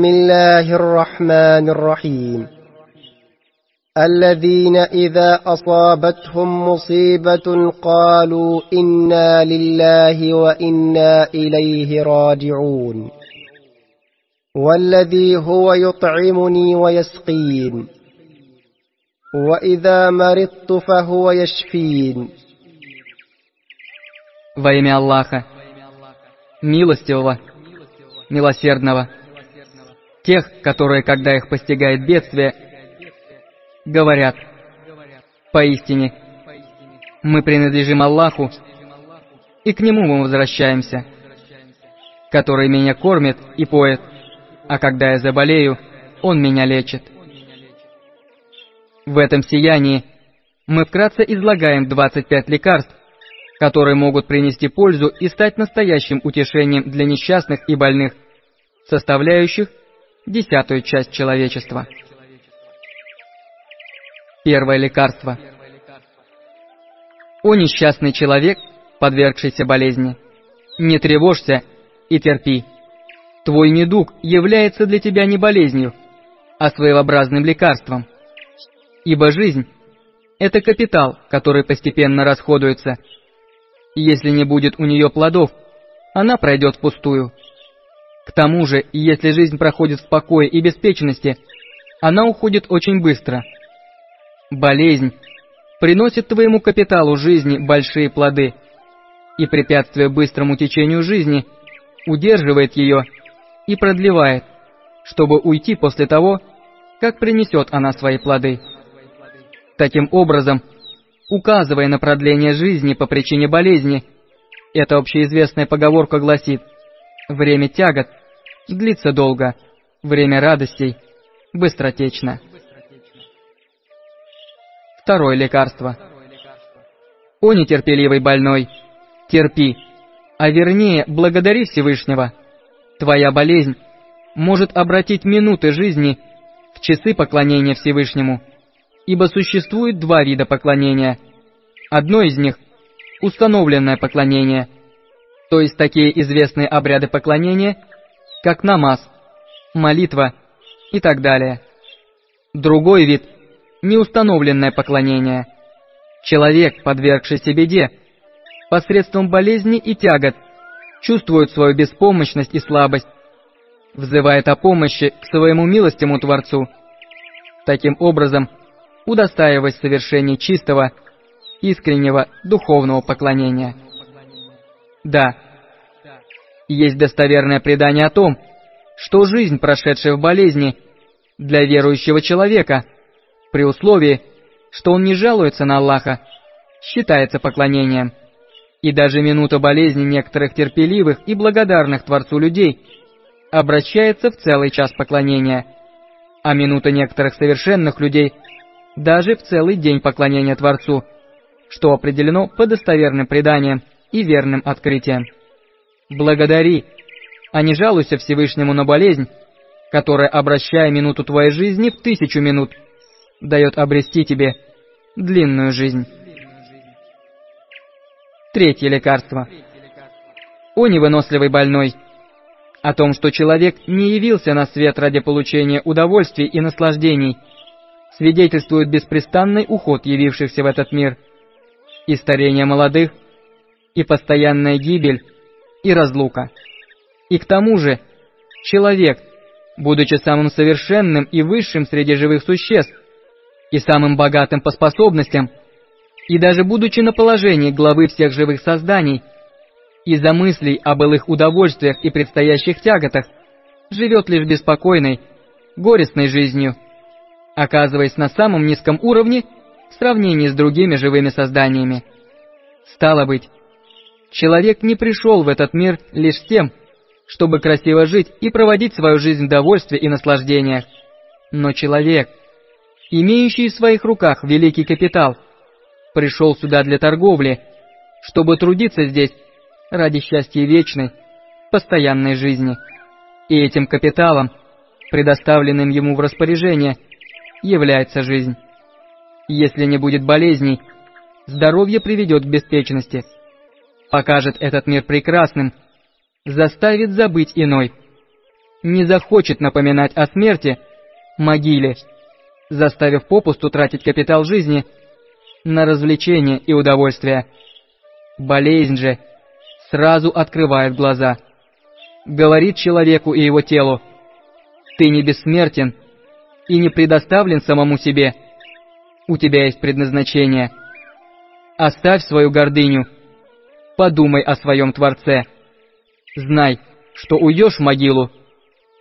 بسم الله الرحمن الرحيم الذين إذا أصابتهم مصيبة قالوا إنا لله وإنا إليه راجعون والذي هو يطعمني ويسقين وإذا مرضت فهو يشفين Во имя Аллаха, милостивого, милосердного, тех, которые, когда их постигает бедствие, говорят, поистине, мы принадлежим Аллаху, и к Нему мы возвращаемся, который меня кормит и поет, а когда я заболею, Он меня лечит. В этом сиянии мы вкратце излагаем 25 лекарств, которые могут принести пользу и стать настоящим утешением для несчастных и больных, составляющих десятую часть человечества. Первое лекарство. О несчастный человек, подвергшийся болезни, не тревожься и терпи. Твой недуг является для тебя не болезнью, а своеобразным лекарством. Ибо жизнь – это капитал, который постепенно расходуется – если не будет у нее плодов, она пройдет впустую. К тому же, если жизнь проходит в покое и беспечности, она уходит очень быстро. Болезнь приносит твоему капиталу жизни большие плоды, и препятствие быстрому течению жизни удерживает ее и продлевает, чтобы уйти после того, как принесет она свои плоды. Таким образом, указывая на продление жизни по причине болезни. Эта общеизвестная поговорка гласит «Время тягот длится долго, время радостей быстротечно». Второе лекарство. О нетерпеливый больной, терпи, а вернее благодари Всевышнего. Твоя болезнь может обратить минуты жизни в часы поклонения Всевышнему – ибо существует два вида поклонения. Одно из них – установленное поклонение, то есть такие известные обряды поклонения, как намаз, молитва и так далее. Другой вид – неустановленное поклонение. Человек, подвергшийся беде, посредством болезни и тягот, чувствует свою беспомощность и слабость, взывает о помощи к своему милостиму Творцу. Таким образом, удостаиваясь совершения чистого, искреннего духовного поклонения. Да, есть достоверное предание о том, что жизнь, прошедшая в болезни, для верующего человека, при условии, что он не жалуется на Аллаха, считается поклонением. И даже минута болезни некоторых терпеливых и благодарных Творцу людей обращается в целый час поклонения, а минута некоторых совершенных людей даже в целый день поклонения Творцу, что определено по достоверным преданиям и верным открытиям. Благодари, а не жалуйся Всевышнему на болезнь, которая, обращая минуту твоей жизни в тысячу минут, дает обрести тебе длинную жизнь. Третье лекарство. О невыносливый больной! О том, что человек не явился на свет ради получения удовольствий и наслаждений – свидетельствует беспрестанный уход явившихся в этот мир, и старение молодых, и постоянная гибель, и разлука. И к тому же, человек, будучи самым совершенным и высшим среди живых существ, и самым богатым по способностям, и даже будучи на положении главы всех живых созданий, из-за мыслей о былых удовольствиях и предстоящих тяготах, живет лишь беспокойной, горестной жизнью – оказываясь на самом низком уровне в сравнении с другими живыми созданиями. Стало быть, человек не пришел в этот мир лишь тем, чтобы красиво жить и проводить свою жизнь в довольстве и наслаждениях. Но человек, имеющий в своих руках великий капитал, пришел сюда для торговли, чтобы трудиться здесь ради счастья вечной, постоянной жизни. И этим капиталом, предоставленным ему в распоряжение – является жизнь. Если не будет болезней, здоровье приведет к беспечности, покажет этот мир прекрасным, заставит забыть иной. не захочет напоминать о смерти, могиле, заставив попусту тратить капитал жизни на развлечения и удовольствия. Болезнь же сразу открывает глаза, говорит человеку и его телу, «Ты не бессмертен и не предоставлен самому себе, у тебя есть предназначение. Оставь свою гордыню, подумай о своем Творце, знай, что уйдешь в могилу,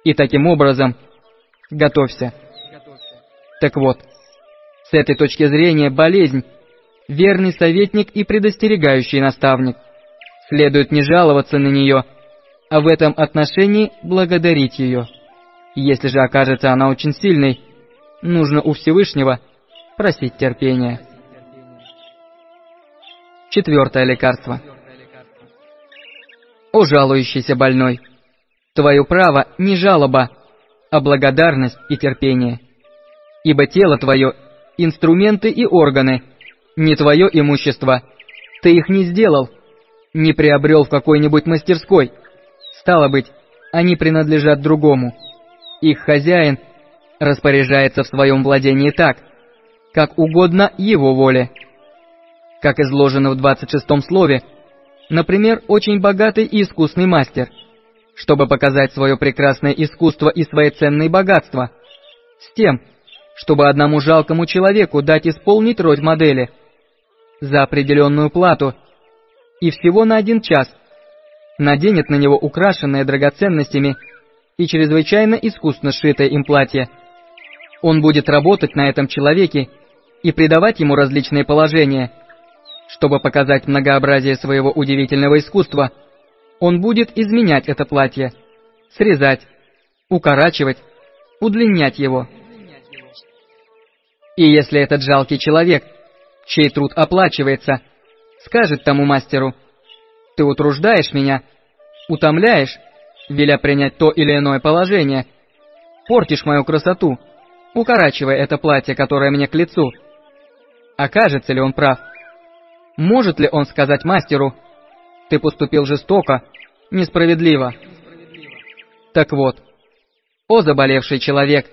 и таким образом готовься». Так вот, с этой точки зрения болезнь – верный советник и предостерегающий наставник. Следует не жаловаться на нее, а в этом отношении благодарить ее. Если же окажется она очень сильной, нужно у Всевышнего просить терпения. Четвертое лекарство. О жалующийся больной, твое право не жалоба, а благодарность и терпение ибо тело твое — инструменты и органы, не твое имущество. Ты их не сделал, не приобрел в какой-нибудь мастерской. Стало быть, они принадлежат другому. Их хозяин распоряжается в своем владении так, как угодно его воле. Как изложено в 26 слове, например, очень богатый и искусный мастер, чтобы показать свое прекрасное искусство и свои ценные богатства, с тем, чтобы одному жалкому человеку дать исполнить роль модели. За определенную плату. И всего на один час. Наденет на него украшенное драгоценностями и чрезвычайно искусно сшитое им платье. Он будет работать на этом человеке и придавать ему различные положения. Чтобы показать многообразие своего удивительного искусства, он будет изменять это платье, срезать, укорачивать, удлинять его. И если этот жалкий человек, чей труд оплачивается, скажет тому мастеру, «Ты утруждаешь меня, утомляешь, веля принять то или иное положение, портишь мою красоту, укорачивая это платье, которое мне к лицу», окажется ли он прав? Может ли он сказать мастеру, «Ты поступил жестоко, несправедливо»? Так вот, о заболевший человек,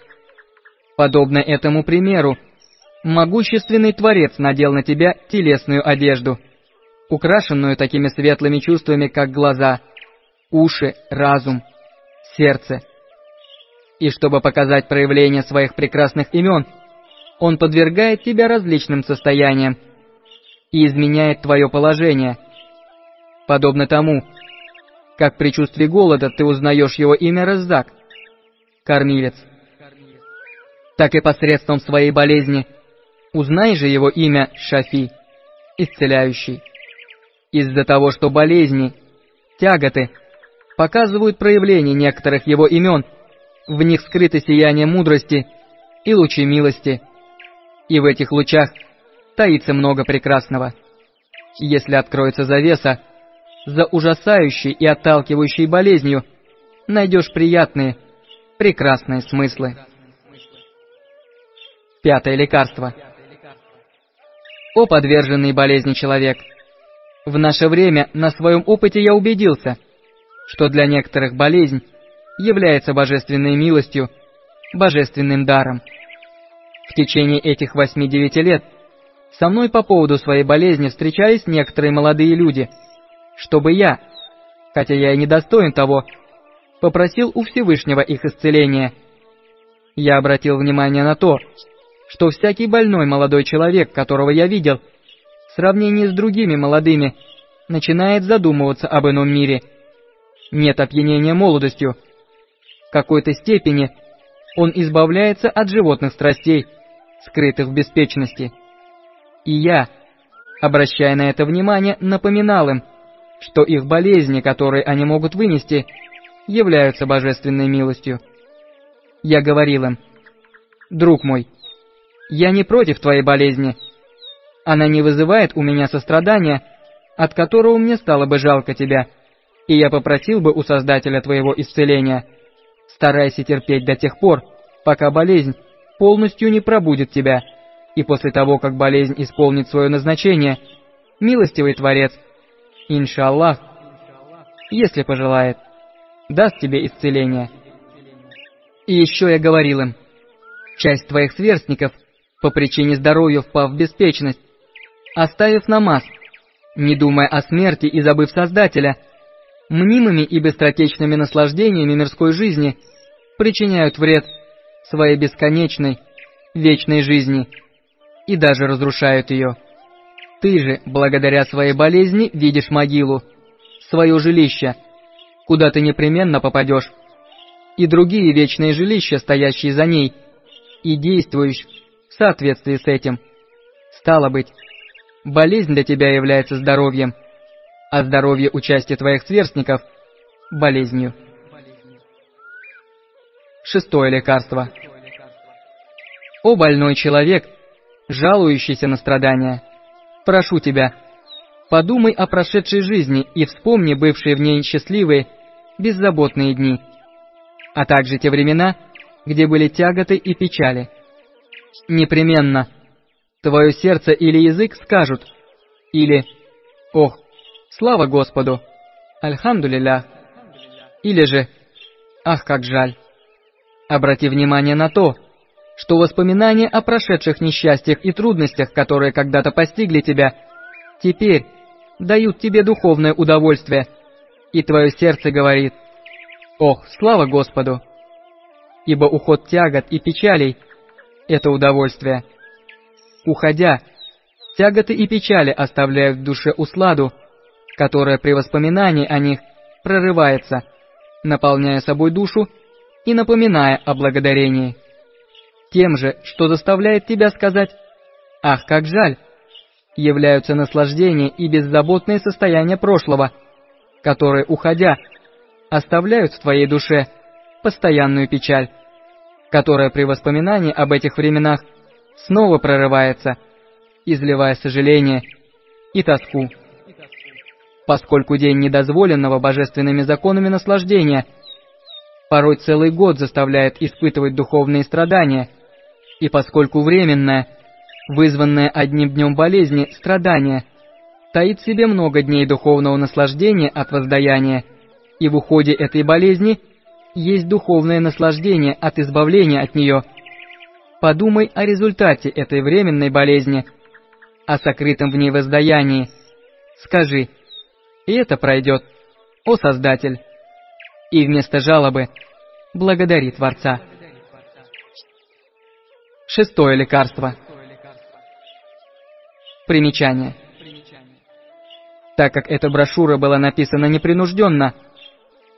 подобно этому примеру, могущественный Творец надел на тебя телесную одежду, украшенную такими светлыми чувствами, как глаза, уши, разум, сердце. И чтобы показать проявление своих прекрасных имен, Он подвергает тебя различным состояниям и изменяет твое положение, подобно тому, как при чувстве голода ты узнаешь его имя Раззак, кормилец, так и посредством своей болезни – Узнай же его имя Шафи, исцеляющий. Из-за того, что болезни, тяготы показывают проявление некоторых его имен, в них скрыто сияние мудрости и лучи милости, и в этих лучах таится много прекрасного. Если откроется завеса, за ужасающей и отталкивающей болезнью найдешь приятные, прекрасные смыслы. Пятое лекарство – о подверженный болезни человек! В наше время на своем опыте я убедился, что для некоторых болезнь является божественной милостью, божественным даром. В течение этих восьми-девяти лет со мной по поводу своей болезни встречались некоторые молодые люди, чтобы я, хотя я и не достоин того, попросил у Всевышнего их исцеления. Я обратил внимание на то, что всякий больной молодой человек, которого я видел, в сравнении с другими молодыми, начинает задумываться об ином мире. Нет опьянения молодостью. В какой-то степени он избавляется от животных страстей, скрытых в беспечности. И я, обращая на это внимание, напоминал им, что их болезни, которые они могут вынести, являются божественной милостью. Я говорил им, «Друг мой, я не против твоей болезни. Она не вызывает у меня сострадания, от которого мне стало бы жалко тебя, и я попросил бы у Создателя твоего исцеления. Старайся терпеть до тех пор, пока болезнь полностью не пробудет тебя, и после того, как болезнь исполнит свое назначение, милостивый Творец, иншаллах, если пожелает, даст тебе исцеление. И еще я говорил им, часть твоих сверстников, по причине здоровья впав в беспечность, оставив намаз, не думая о смерти и забыв Создателя, мнимыми и быстротечными наслаждениями мирской жизни причиняют вред своей бесконечной, вечной жизни и даже разрушают ее. Ты же, благодаря своей болезни, видишь могилу, свое жилище, куда ты непременно попадешь, и другие вечные жилища, стоящие за ней, и действуешь в соответствии с этим. Стало быть, болезнь для тебя является здоровьем, а здоровье участия твоих сверстников – болезнью. Шестое лекарство. О больной человек, жалующийся на страдания, прошу тебя, подумай о прошедшей жизни и вспомни бывшие в ней счастливые, беззаботные дни, а также те времена, где были тяготы и печали. Непременно – твое сердце или язык скажут, или «Ох, слава Господу! Альхамдулилля!» Или же «Ах, как жаль!» Обрати внимание на то, что воспоминания о прошедших несчастьях и трудностях, которые когда-то постигли тебя, теперь дают тебе духовное удовольствие, и твое сердце говорит «Ох, слава Господу!» Ибо уход тягот и печалей — это удовольствие — Уходя, тяготы и печали оставляют в душе усладу, которая при воспоминании о них прорывается, наполняя собой душу и напоминая о благодарении. Тем же, что заставляет тебя сказать «Ах, как жаль!» являются наслаждение и беззаботное состояние прошлого, которые, уходя, оставляют в твоей душе постоянную печаль, которая при воспоминании об этих временах снова прорывается, изливая сожаление и тоску. Поскольку день недозволенного божественными законами наслаждения порой целый год заставляет испытывать духовные страдания, и поскольку временное, вызванное одним днем болезни, страдание, таит в себе много дней духовного наслаждения от воздаяния, и в уходе этой болезни есть духовное наслаждение от избавления от нее – Подумай о результате этой временной болезни, о сокрытом в ней воздаянии. Скажи, и это пройдет, о Создатель. И вместо жалобы благодари Творца. Шестое лекарство. Примечание. Так как эта брошюра была написана непринужденно,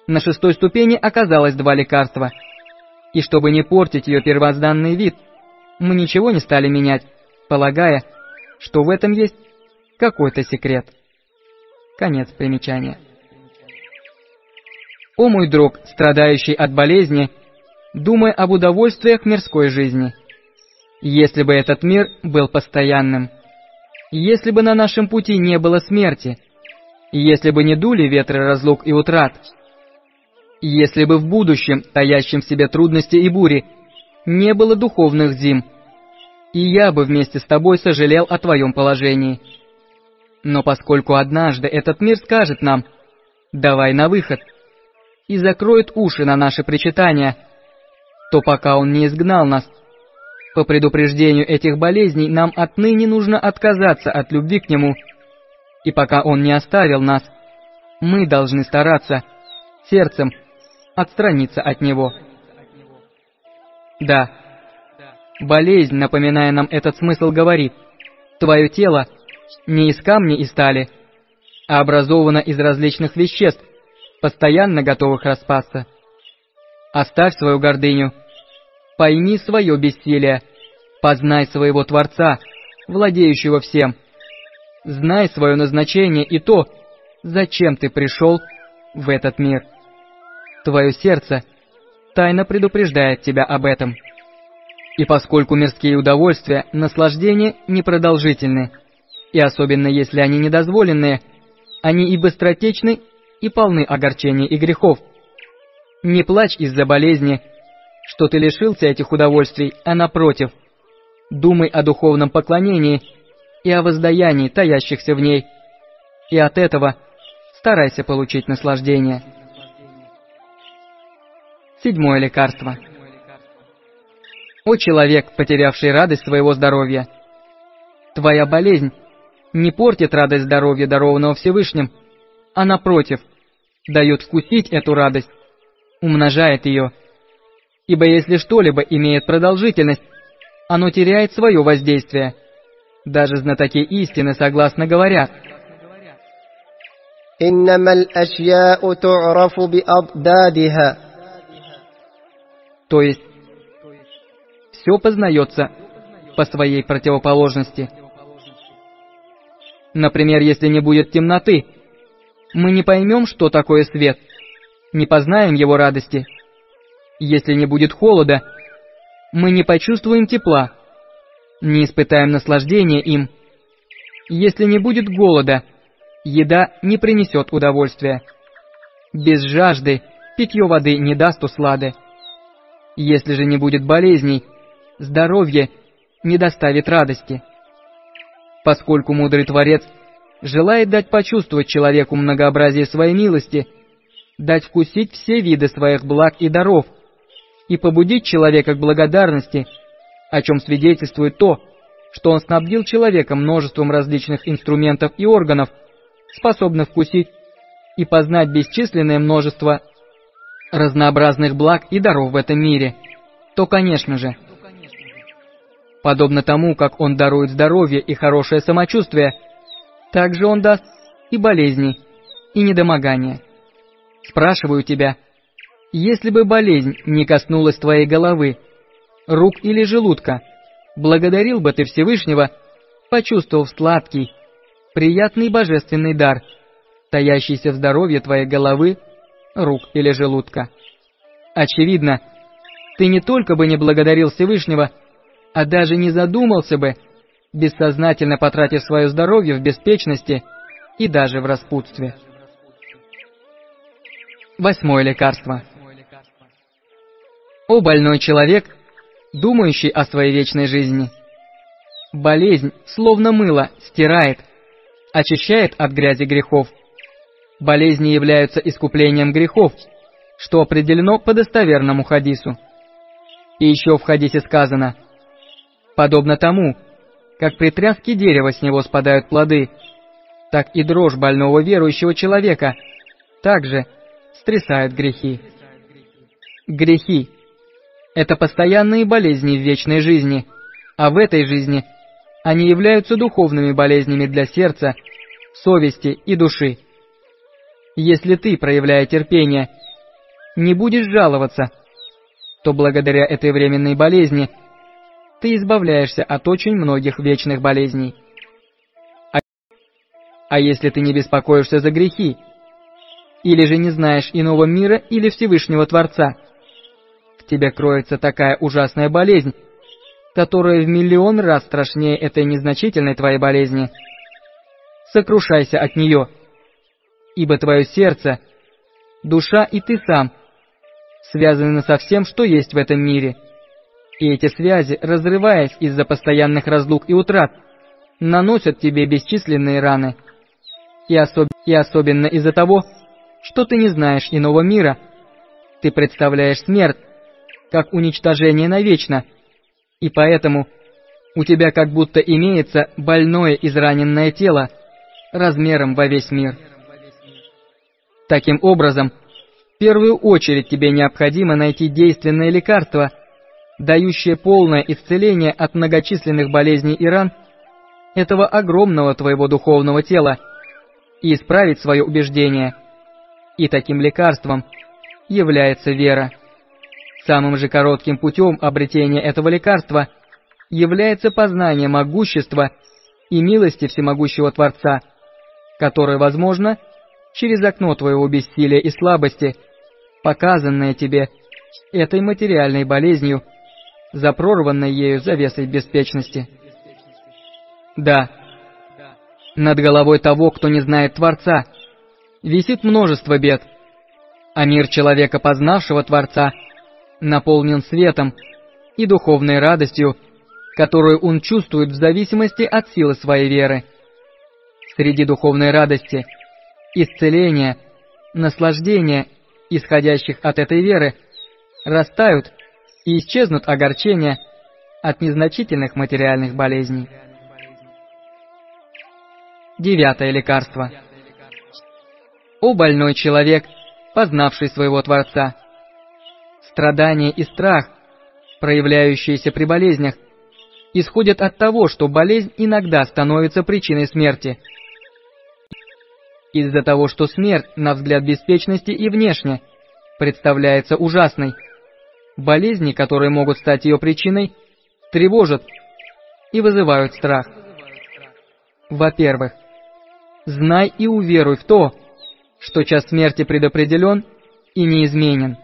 на шестой ступени оказалось два лекарства. И чтобы не портить ее первозданный вид – мы ничего не стали менять, полагая, что в этом есть какой-то секрет. Конец примечания. О мой друг, страдающий от болезни, думай об удовольствиях мирской жизни. Если бы этот мир был постоянным, если бы на нашем пути не было смерти, если бы не дули ветры разлук и утрат, если бы в будущем, таящем в себе трудности и бури, не было духовных зим, и я бы вместе с тобой сожалел о твоем положении. Но поскольку однажды этот мир скажет нам «давай на выход» и закроет уши на наши причитания, то пока он не изгнал нас, по предупреждению этих болезней нам отныне нужно отказаться от любви к нему, и пока он не оставил нас, мы должны стараться сердцем отстраниться от него. Да, болезнь, напоминая нам этот смысл, говорит, твое тело не из камня и стали, а образовано из различных веществ, постоянно готовых распасться. Оставь свою гордыню, пойми свое бессилие, познай своего Творца, владеющего всем. Знай свое назначение и то, зачем ты пришел в этот мир. Твое сердце — тайно предупреждает тебя об этом. И поскольку мирские удовольствия, наслаждения непродолжительны, и особенно если они недозволенные, они и быстротечны, и полны огорчений и грехов. Не плачь из-за болезни, что ты лишился этих удовольствий, а напротив, думай о духовном поклонении и о воздаянии, таящихся в ней, и от этого старайся получить наслаждение. Седьмое лекарство. О человек, потерявший радость своего здоровья! Твоя болезнь не портит радость здоровья, дарованного Всевышним, а напротив, дает вкусить эту радость, умножает ее ибо если что-либо имеет продолжительность, оно теряет свое воздействие. Даже знатоки истины согласно говорят. То есть, все познается по своей противоположности. Например, если не будет темноты, мы не поймем, что такое свет, не познаем его радости — если не будет холода, мы не почувствуем тепла, не испытаем наслаждения им. Если не будет голода, еда не принесет удовольствия. Без жажды питье воды не даст услады. Если же не будет болезней, здоровье не доставит радости. Поскольку мудрый Творец желает дать почувствовать человеку многообразие своей милости, дать вкусить все виды своих благ и даров, и побудить человека к благодарности, о чем свидетельствует то, что он снабдил человека множеством различных инструментов и органов, способных вкусить и познать бесчисленное множество разнообразных благ и даров в этом мире, то, конечно же, подобно тому, как он дарует здоровье и хорошее самочувствие, также он даст и болезни, и недомогания. Спрашиваю тебя, если бы болезнь не коснулась твоей головы, рук или желудка, благодарил бы ты Всевышнего, почувствовав сладкий, приятный божественный дар, таящийся в здоровье твоей головы, рук или желудка. Очевидно, ты не только бы не благодарил Всевышнего, а даже не задумался бы, бессознательно потратив свое здоровье в беспечности и даже в распутстве. Восьмое лекарство. О больной человек, думающий о своей вечной жизни. Болезнь, словно мыло, стирает, очищает от грязи грехов. Болезни являются искуплением грехов, что определено по достоверному хадису. И еще в хадисе сказано, подобно тому, как при тряске дерева с него спадают плоды, так и дрожь больного верующего человека также стрясает грехи. Грехи – это постоянные болезни в вечной жизни, а в этой жизни они являются духовными болезнями для сердца, совести и души. Если ты, проявляя терпение, не будешь жаловаться, то благодаря этой временной болезни ты избавляешься от очень многих вечных болезней. А, а если ты не беспокоишься за грехи, или же не знаешь иного мира или Всевышнего Творца, в тебе кроется такая ужасная болезнь, которая в миллион раз страшнее этой незначительной твоей болезни. Сокрушайся от нее ибо твое сердце, душа и ты сам связаны со всем, что есть в этом мире. И эти связи, разрываясь из-за постоянных разлук и утрат, наносят тебе бесчисленные раны. И, особ... и особенно из-за того, что ты не знаешь иного мира, ты представляешь смерть как уничтожение навечно, и поэтому у тебя как будто имеется больное израненное тело размером во весь мир. Таким образом, в первую очередь тебе необходимо найти действенное лекарство, дающее полное исцеление от многочисленных болезней и ран этого огромного твоего духовного тела, и исправить свое убеждение. И таким лекарством является вера. Самым же коротким путем обретения этого лекарства является познание могущества и милости всемогущего Творца, которое возможно через окно твоего бессилия и слабости, показанное тебе этой материальной болезнью, запрорванной ею завесой беспечности. Да, над головой того, кто не знает Творца, висит множество бед, а мир человека, познавшего Творца, наполнен светом и духовной радостью, которую он чувствует в зависимости от силы своей веры. Среди духовной радости – исцеления, наслаждения, исходящих от этой веры, растают и исчезнут огорчения, от незначительных материальных болезней. Девятое лекарство. О больной человек, познавший своего Творца! Страдания и страх, проявляющиеся при болезнях, исходят от того, что болезнь иногда становится причиной смерти. Из-за того, что смерть, на взгляд беспечности и внешне, представляется ужасной, болезни, которые могут стать ее причиной, тревожат и вызывают страх. Во-первых, знай и уверуй в то, что час смерти предопределен и неизменен.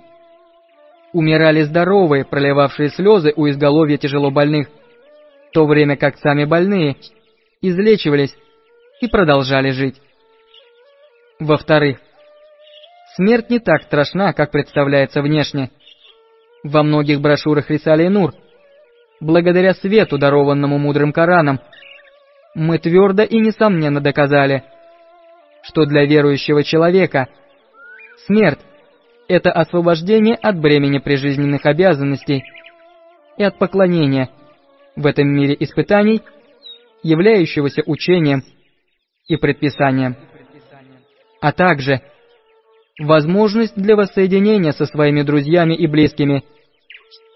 Умирали здоровые, проливавшие слезы у изголовья тяжело больных, в то время как сами больные излечивались и продолжали жить. Во-вторых, смерть не так страшна, как представляется внешне. Во многих брошюрах Рисали Нур, благодаря свету, дарованному мудрым Кораном, мы твердо и несомненно доказали – что для верующего человека смерть – это освобождение от бремени прижизненных обязанностей и от поклонения в этом мире испытаний, являющегося учением и предписанием, а также возможность для воссоединения со своими друзьями и близкими,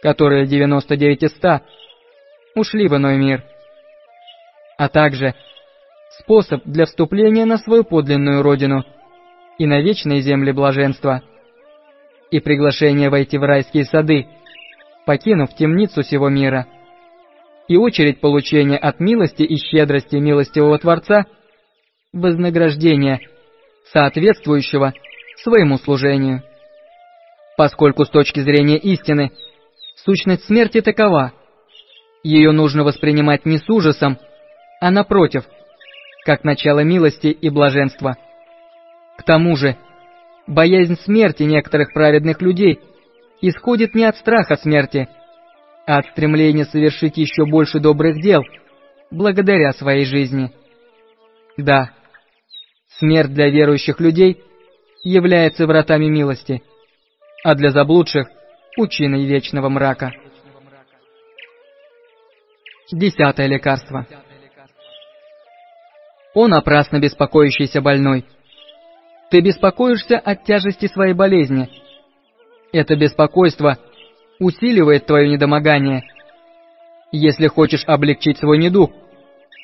которые 99 из 100 ушли в иной мир, а также – способ для вступления на свою подлинную родину и на вечные земли блаженства, и приглашение войти в райские сады, покинув темницу сего мира, и очередь получения от милости и щедрости милостивого Творца, вознаграждения, соответствующего своему служению. Поскольку с точки зрения истины сущность смерти такова, ее нужно воспринимать не с ужасом, а напротив – как начало милости и блаженства. К тому же, боязнь смерти некоторых праведных людей исходит не от страха смерти, а от стремления совершить еще больше добрых дел благодаря своей жизни. Да, смерть для верующих людей является вратами милости, а для заблудших – пучиной вечного мрака. Десятое лекарство – о напрасно беспокоящийся больной! Ты беспокоишься от тяжести своей болезни. Это беспокойство усиливает твое недомогание. Если хочешь облегчить свой недуг,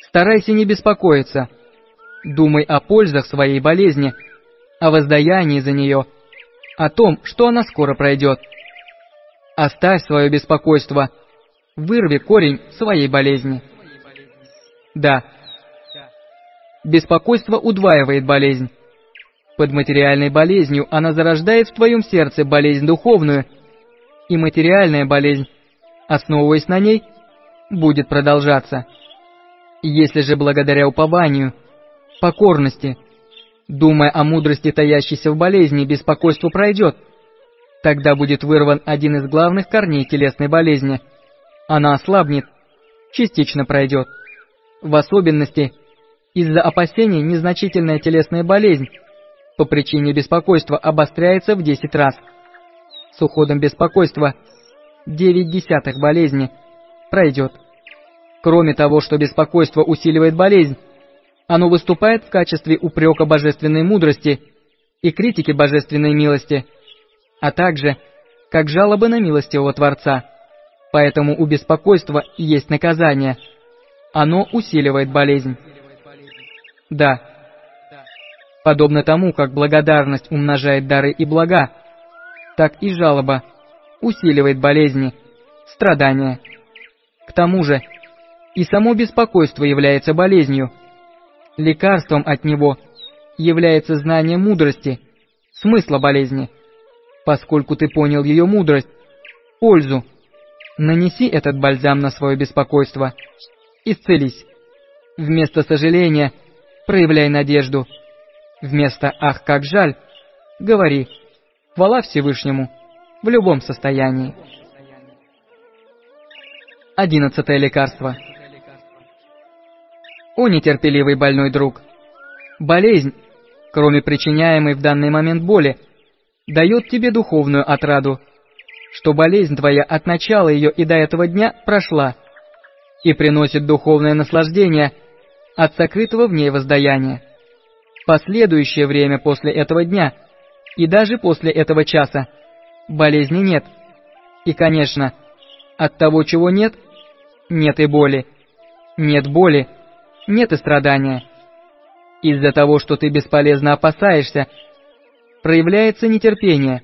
старайся не беспокоиться. Думай о пользах своей болезни, о воздаянии за нее, о том, что она скоро пройдет. Оставь свое беспокойство, вырви корень своей болезни. Да, Беспокойство удваивает болезнь. Под материальной болезнью она зарождает в твоем сердце болезнь духовную, и материальная болезнь, основываясь на ней, будет продолжаться. Если же благодаря упованию, покорности, думая о мудрости, таящейся в болезни, беспокойство пройдет, тогда будет вырван один из главных корней телесной болезни. Она ослабнет, частично пройдет. В особенности – из-за опасений незначительная телесная болезнь по причине беспокойства обостряется в 10 раз. С уходом беспокойства 9 десятых болезни пройдет. Кроме того, что беспокойство усиливает болезнь, оно выступает в качестве упрека божественной мудрости и критики божественной милости, а также как жалобы на милостивого Творца. Поэтому у беспокойства есть наказание. Оно усиливает болезнь. Да. Подобно тому, как благодарность умножает дары и блага, так и жалоба усиливает болезни, страдания. К тому же, и само беспокойство является болезнью. Лекарством от него является знание мудрости, смысла болезни. Поскольку ты понял ее мудрость, пользу, нанеси этот бальзам на свое беспокойство. Исцелись. Вместо сожаления – проявляй надежду. Вместо «ах, как жаль» говори «хвала Всевышнему» в любом состоянии. Одиннадцатое лекарство. О нетерпеливый больной друг! Болезнь, кроме причиняемой в данный момент боли, дает тебе духовную отраду, что болезнь твоя от начала ее и до этого дня прошла – и приносит духовное наслаждение от сокрытого в ней воздаяния. Последующее время после этого дня и даже после этого часа болезни нет. И, конечно, от того, чего нет, нет и боли. Нет боли, нет и страдания. Из-за того, что ты бесполезно опасаешься, проявляется нетерпение,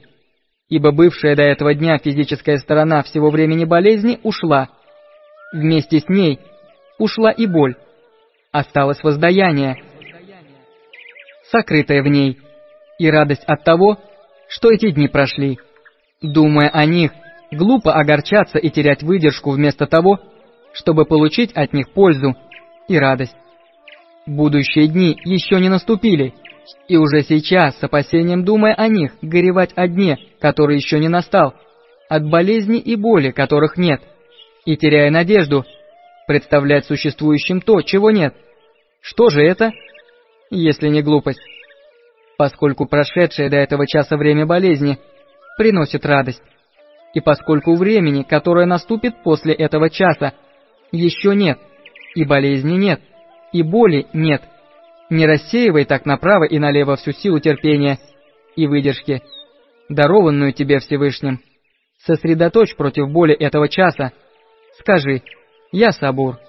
ибо бывшая до этого дня физическая сторона всего времени болезни ушла. Вместе с ней ушла и боль. Осталось воздаяние, сокрытое в ней, и радость от того, что эти дни прошли. Думая о них, глупо огорчаться и терять выдержку вместо того, чтобы получить от них пользу и радость. Будущие дни еще не наступили, и уже сейчас, с опасением думая о них, горевать о дне, который еще не настал, от болезни и боли, которых нет, и, теряя надежду, представлять существующим то, чего нет. Что же это, если не глупость? Поскольку прошедшее до этого часа время болезни приносит радость, и поскольку времени, которое наступит после этого часа, еще нет, и болезни нет, и боли нет. Не рассеивай так направо и налево всю силу терпения и выдержки, дарованную тебе Всевышним. Сосредоточь против боли этого часа. Скажи, я сабур.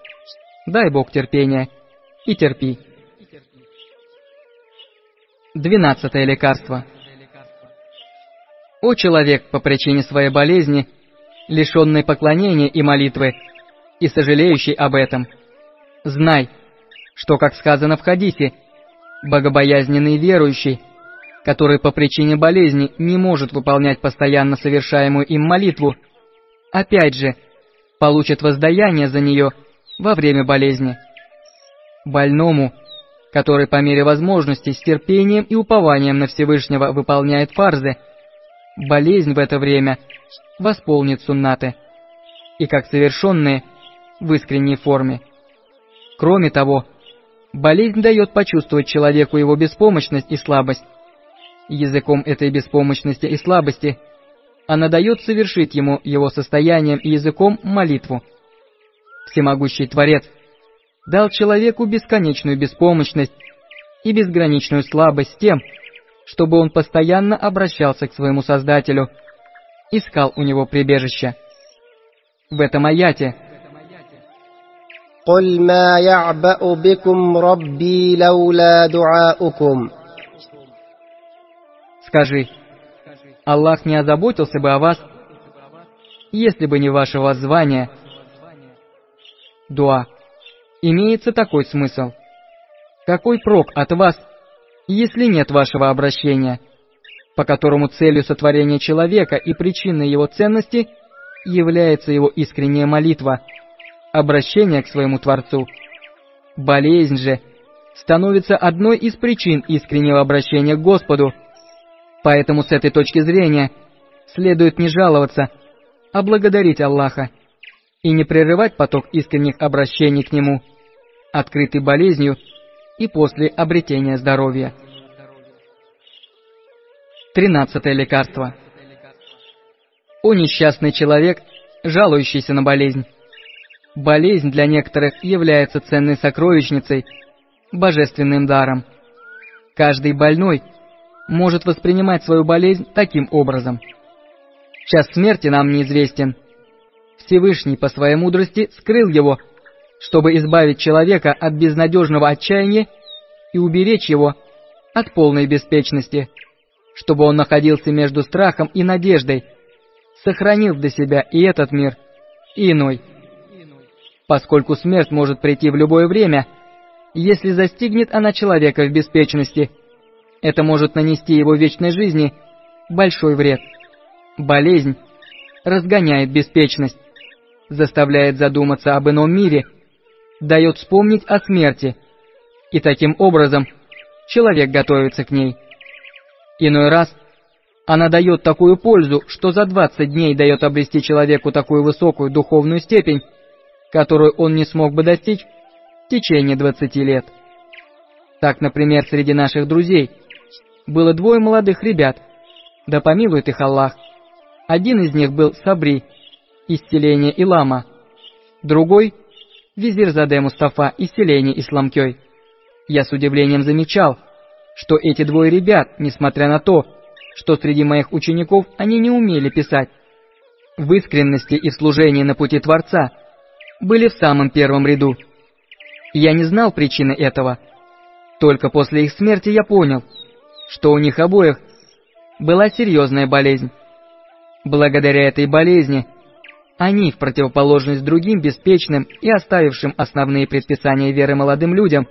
Дай Бог терпения и терпи. Двенадцатое лекарство. О человек по причине своей болезни, лишенный поклонения и молитвы, и сожалеющий об этом, знай, что, как сказано в хадисе, богобоязненный верующий, который по причине болезни не может выполнять постоянно совершаемую им молитву, опять же, получит воздаяние за нее во время болезни. Больному, который по мере возможности с терпением и упованием на Всевышнего выполняет фарзы, болезнь в это время восполнит суннаты, и как совершенные в искренней форме. Кроме того, болезнь дает почувствовать человеку его беспомощность и слабость. Языком этой беспомощности и слабости она дает совершить ему его состоянием и языком молитву. Всемогущий Творец дал человеку бесконечную беспомощность и безграничную слабость тем, чтобы он постоянно обращался к своему Создателю, искал у него прибежище. В этом аяте قل ما يعبأ بكم ربي لولا دعاؤكم Скажи, Аллах не озаботился бы о вас, если бы не ваше воззвание. Дуа. Имеется такой смысл. Какой прок от вас, если нет вашего обращения, по которому целью сотворения человека и причиной его ценности является его искренняя молитва – обращение к своему Творцу. Болезнь же становится одной из причин искреннего обращения к Господу. Поэтому с этой точки зрения следует не жаловаться, а благодарить Аллаха и не прерывать поток искренних обращений к Нему, открытый болезнью и после обретения здоровья. Тринадцатое лекарство. О несчастный человек, жалующийся на болезнь. Болезнь для некоторых является ценной сокровищницей, божественным даром. Каждый больной может воспринимать свою болезнь таким образом. Час смерти нам неизвестен. Всевышний по своей мудрости скрыл его, чтобы избавить человека от безнадежного отчаяния и уберечь его от полной беспечности, чтобы он находился между страхом и надеждой, сохранив для себя и этот мир, и иной поскольку смерть может прийти в любое время, если застигнет она человека в беспечности. Это может нанести его вечной жизни большой вред. Болезнь разгоняет беспечность, заставляет задуматься об ином мире, дает вспомнить о смерти, и таким образом человек готовится к ней. Иной раз она дает такую пользу, что за 20 дней дает обрести человеку такую высокую духовную степень, которую он не смог бы достичь в течение 20 лет. Так, например, среди наших друзей было двое молодых ребят, да помилует их Аллах. Один из них был Сабри, исцеление Илама, другой Визир Заде Мустафа из селения Исламкёй. Я с удивлением замечал, что эти двое ребят, несмотря на то, что среди моих учеников они не умели писать, в искренности и служении на пути Творца были в самом первом ряду. Я не знал причины этого. Только после их смерти я понял, что у них обоих была серьезная болезнь. Благодаря этой болезни они, в противоположность другим беспечным и оставившим основные предписания веры молодым людям,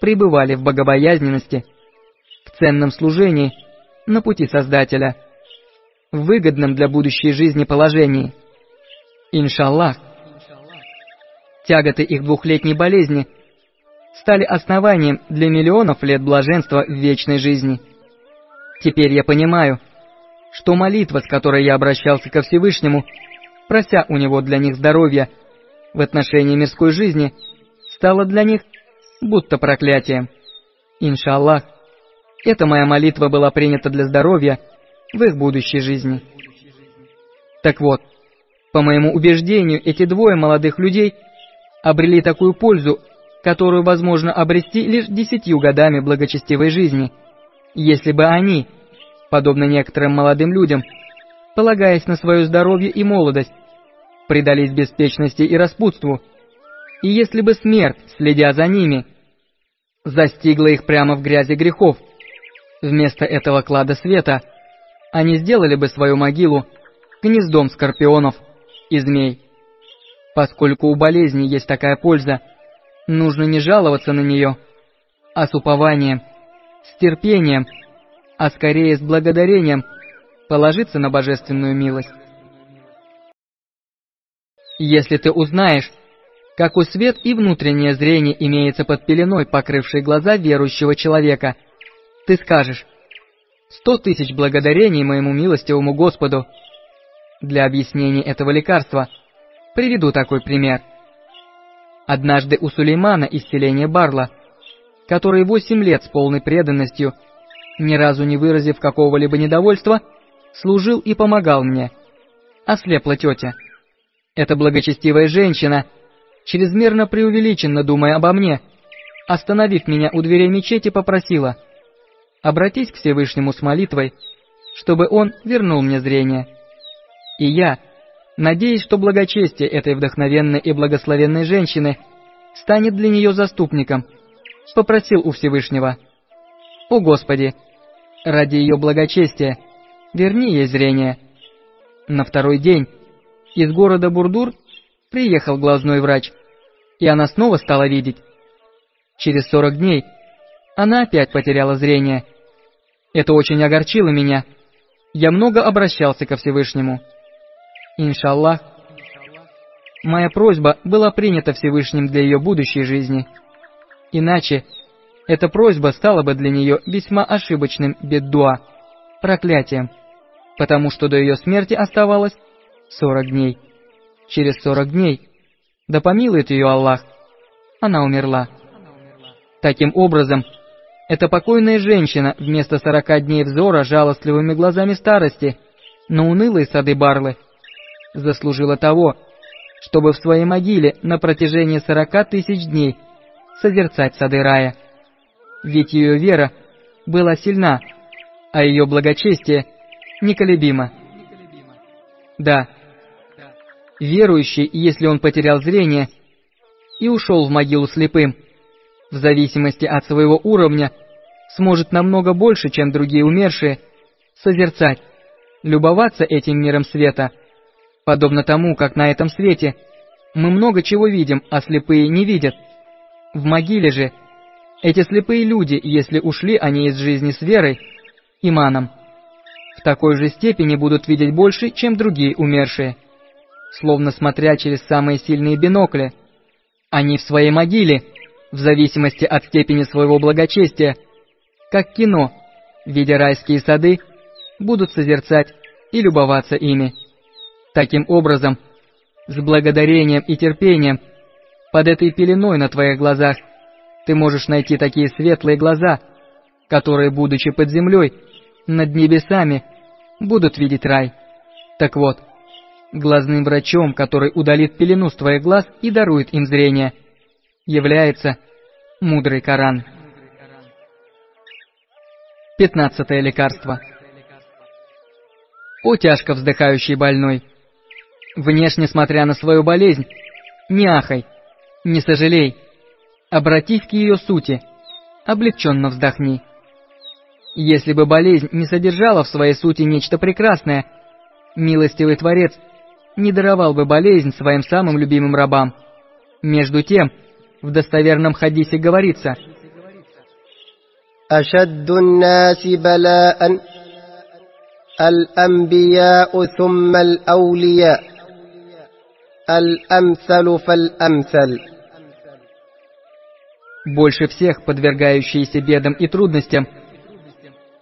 пребывали в богобоязненности, в ценном служении на пути Создателя, в выгодном для будущей жизни положении. Иншаллах, тяготы их двухлетней болезни стали основанием для миллионов лет блаженства в вечной жизни. Теперь я понимаю, что молитва, с которой я обращался ко Всевышнему, прося у него для них здоровья в отношении мирской жизни, стала для них будто проклятием. Иншаллах, эта моя молитва была принята для здоровья в их будущей жизни. Так вот, по моему убеждению, эти двое молодых людей обрели такую пользу, которую возможно обрести лишь десятью годами благочестивой жизни, если бы они, подобно некоторым молодым людям, полагаясь на свое здоровье и молодость, предались беспечности и распутству, и если бы смерть, следя за ними, застигла их прямо в грязи грехов, вместо этого клада света, они сделали бы свою могилу гнездом скорпионов и змей. Поскольку у болезни есть такая польза, нужно не жаловаться на нее, а с упованием, с терпением, а скорее с благодарением положиться на божественную милость. Если ты узнаешь, какой свет и внутреннее зрение имеется под пеленой, покрывшей глаза верующего человека, ты скажешь «Сто тысяч благодарений моему милостивому Господу». Для объяснения этого лекарства приведу такой пример. Однажды у Сулеймана из селения Барла, который восемь лет с полной преданностью, ни разу не выразив какого-либо недовольства, служил и помогал мне, ослепла тетя. Эта благочестивая женщина, чрезмерно преувеличенно думая обо мне, остановив меня у дверей мечети, попросила «Обратись к Всевышнему с молитвой, чтобы он вернул мне зрение». И я, надеясь, что благочестие этой вдохновенной и благословенной женщины станет для нее заступником, попросил у Всевышнего «О Господи, ради ее благочестия, верни ей зрение». На второй день из города Бурдур приехал глазной врач, и она снова стала видеть. Через сорок дней она опять потеряла зрение. Это очень огорчило меня. Я много обращался ко Всевышнему. Иншаллах, моя просьба была принята Всевышним для ее будущей жизни. Иначе эта просьба стала бы для нее весьма ошибочным беддуа, проклятием, потому что до ее смерти оставалось сорок дней. Через сорок дней, да помилует ее Аллах, она умерла. Таким образом, эта покойная женщина вместо сорока дней взора жалостливыми глазами старости на унылые сады Барлы заслужила того, чтобы в своей могиле на протяжении сорока тысяч дней созерцать сады рая. Ведь ее вера была сильна, а ее благочестие неколебимо. Да, верующий, если он потерял зрение и ушел в могилу слепым, в зависимости от своего уровня, сможет намного больше, чем другие умершие, созерцать, любоваться этим миром света, подобно тому, как на этом свете мы много чего видим, а слепые не видят. В могиле же эти слепые люди, если ушли они из жизни с верой, иманом, в такой же степени будут видеть больше, чем другие умершие словно смотря через самые сильные бинокли. Они в своей могиле, в зависимости от степени своего благочестия, как кино, видя райские сады, будут созерцать и любоваться ими. Таким образом, с благодарением и терпением, под этой пеленой на твоих глазах, ты можешь найти такие светлые глаза, которые, будучи под землей, над небесами, будут видеть рай. Так вот, глазным врачом, который удалит пелену с твоих глаз и дарует им зрение, является мудрый Коран. Пятнадцатое лекарство. О тяжко вздыхающий больной! Внешне смотря на свою болезнь, не ахай, не сожалей, обратись к ее сути, облегченно вздохни. Если бы болезнь не содержала в своей сути нечто прекрасное, милостивый Творец не даровал бы болезнь своим самым любимым рабам. Между тем, в достоверном хадисе говорится «Ашаддун наси балаан аль-амбияу сумма аль-аулия аль-амсалу фаль-амсаль» Больше всех подвергающиеся бедам и трудностям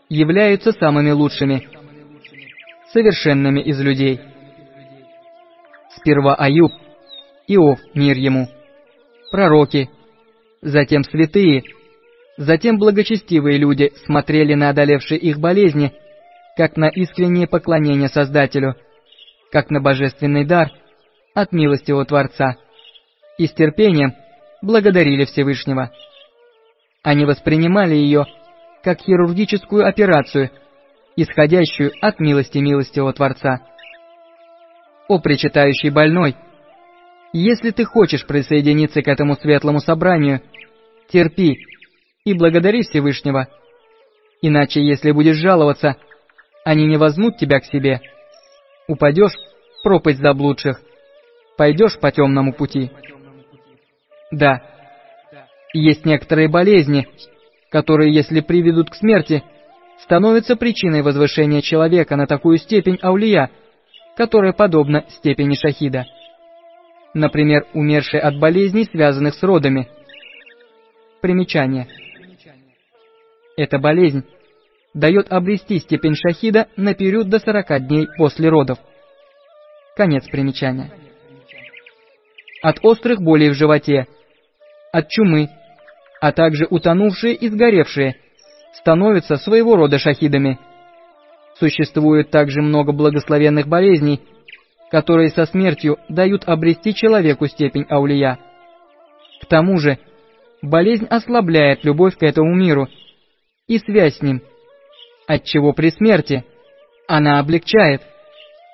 являются самыми лучшими, совершенными из людей. Сперва Аюб, Иов, мир ему, пророки, затем святые, затем благочестивые люди смотрели на одолевшие их болезни, как на искреннее поклонение Создателю, как на божественный дар от милости у Творца, и с терпением благодарили Всевышнего. Они воспринимали ее как хирургическую операцию, исходящую от милости милостивого Творца. О, причитающий больной! Если ты хочешь присоединиться к этому светлому собранию, терпи и благодари Всевышнего. Иначе, если будешь жаловаться, они не возьмут тебя к себе. Упадешь в пропасть заблудших, пойдешь по темному пути. Да, есть некоторые болезни, которые, если приведут к смерти, становятся причиной возвышения человека на такую степень аулия, которая подобна степени шахида. Например, умерший от болезней, связанных с родами. Примечание. Эта болезнь дает обрести степень шахида на период до 40 дней после родов. Конец примечания. От острых болей в животе, от чумы, а также утонувшие и сгоревшие, становятся своего рода шахидами – Существует также много благословенных болезней, которые со смертью дают обрести человеку степень аулия. К тому же, болезнь ослабляет любовь к этому миру и связь с ним, отчего при смерти она облегчает,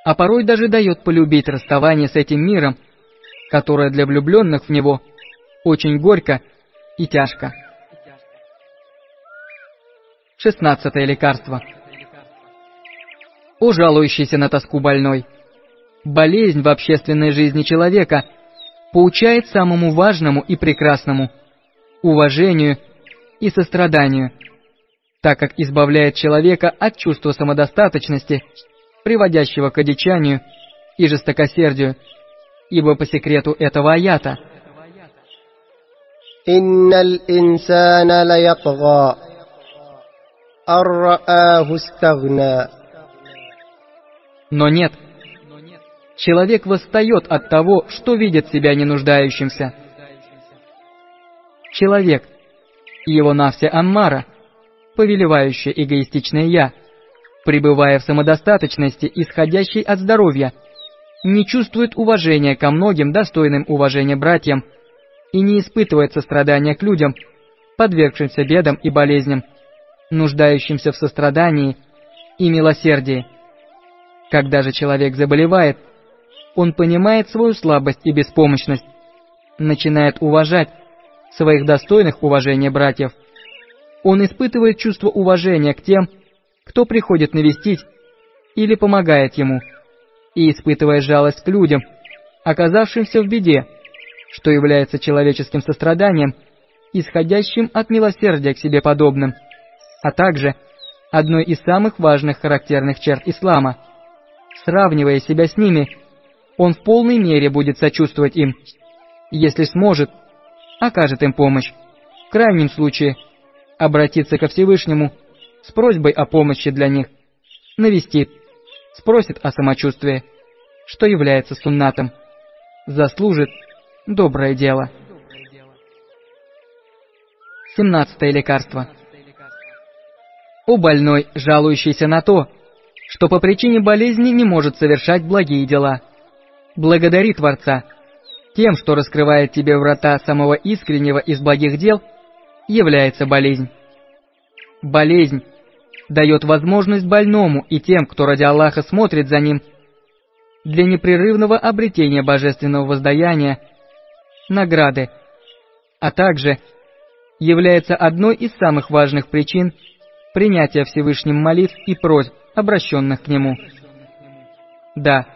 а порой даже дает полюбить расставание с этим миром, которое для влюбленных в него очень горько и тяжко. Шестнадцатое лекарство – о жалующийся на тоску больной. Болезнь в общественной жизни человека поучает самому важному и прекрасному – уважению и состраданию, так как избавляет человека от чувства самодостаточности, приводящего к одичанию и жестокосердию, ибо по секрету этого аята إن الإنسان ليطغى أن رآه استغنى но нет. Человек восстает от того, что видит себя не нуждающимся. Человек, его нався Аммара, повелевающее эгоистичное «я», пребывая в самодостаточности, исходящей от здоровья, не чувствует уважения ко многим достойным уважения братьям и не испытывает сострадания к людям, подвергшимся бедам и болезням, нуждающимся в сострадании и милосердии. Когда же человек заболевает, он понимает свою слабость и беспомощность, начинает уважать своих достойных уважения братьев. Он испытывает чувство уважения к тем, кто приходит навестить или помогает ему, и испытывая жалость к людям, оказавшимся в беде, что является человеческим состраданием, исходящим от милосердия к себе подобным, а также одной из самых важных характерных черт ислама – Сравнивая себя с ними, он в полной мере будет сочувствовать им. Если сможет, окажет им помощь. В крайнем случае, обратиться ко Всевышнему с просьбой о помощи для них, навестит, спросит о самочувствии, что является суннатом, заслужит доброе дело. Семнадцатое лекарство. У больной, жалующийся на то, что по причине болезни не может совершать благие дела. Благодари Творца. Тем, что раскрывает тебе врата самого искреннего из благих дел, является болезнь. Болезнь дает возможность больному и тем, кто ради Аллаха смотрит за ним, для непрерывного обретения божественного воздаяния, награды, а также является одной из самых важных причин принятия Всевышним молитв и просьб, обращенных к Нему. Да,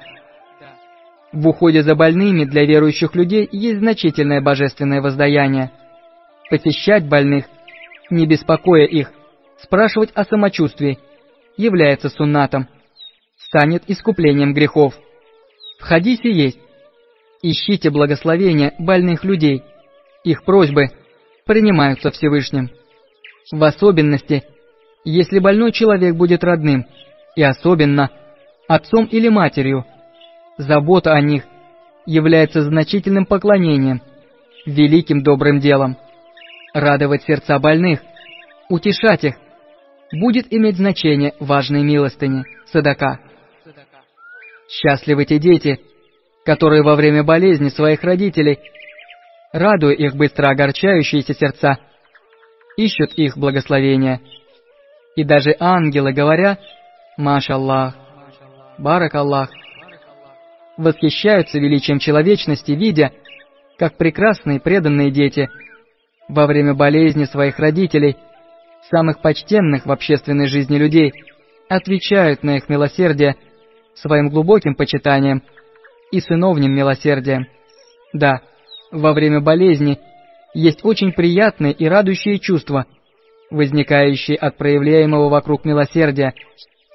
в уходе за больными для верующих людей есть значительное божественное воздаяние. Посещать больных, не беспокоя их, спрашивать о самочувствии, является суннатом, станет искуплением грехов. В хадисе есть «Ищите благословения больных людей, их просьбы принимаются Всевышним». В особенности, если больной человек будет родным, и особенно отцом или матерью, забота о них является значительным поклонением, великим добрым делом. Радовать сердца больных, утешать их, будет иметь значение важной милостыни, садака. Счастливы те дети, которые во время болезни своих родителей, радуя их быстро огорчающиеся сердца, ищут их благословения. И даже ангелы, говоря «Машаллах», «Барак Аллах», восхищаются величием человечности, видя, как прекрасные преданные дети во время болезни своих родителей, самых почтенных в общественной жизни людей, отвечают на их милосердие своим глубоким почитанием и сыновним милосердием. Да, во время болезни есть очень приятные и радующие чувства, возникающие от проявляемого вокруг милосердия,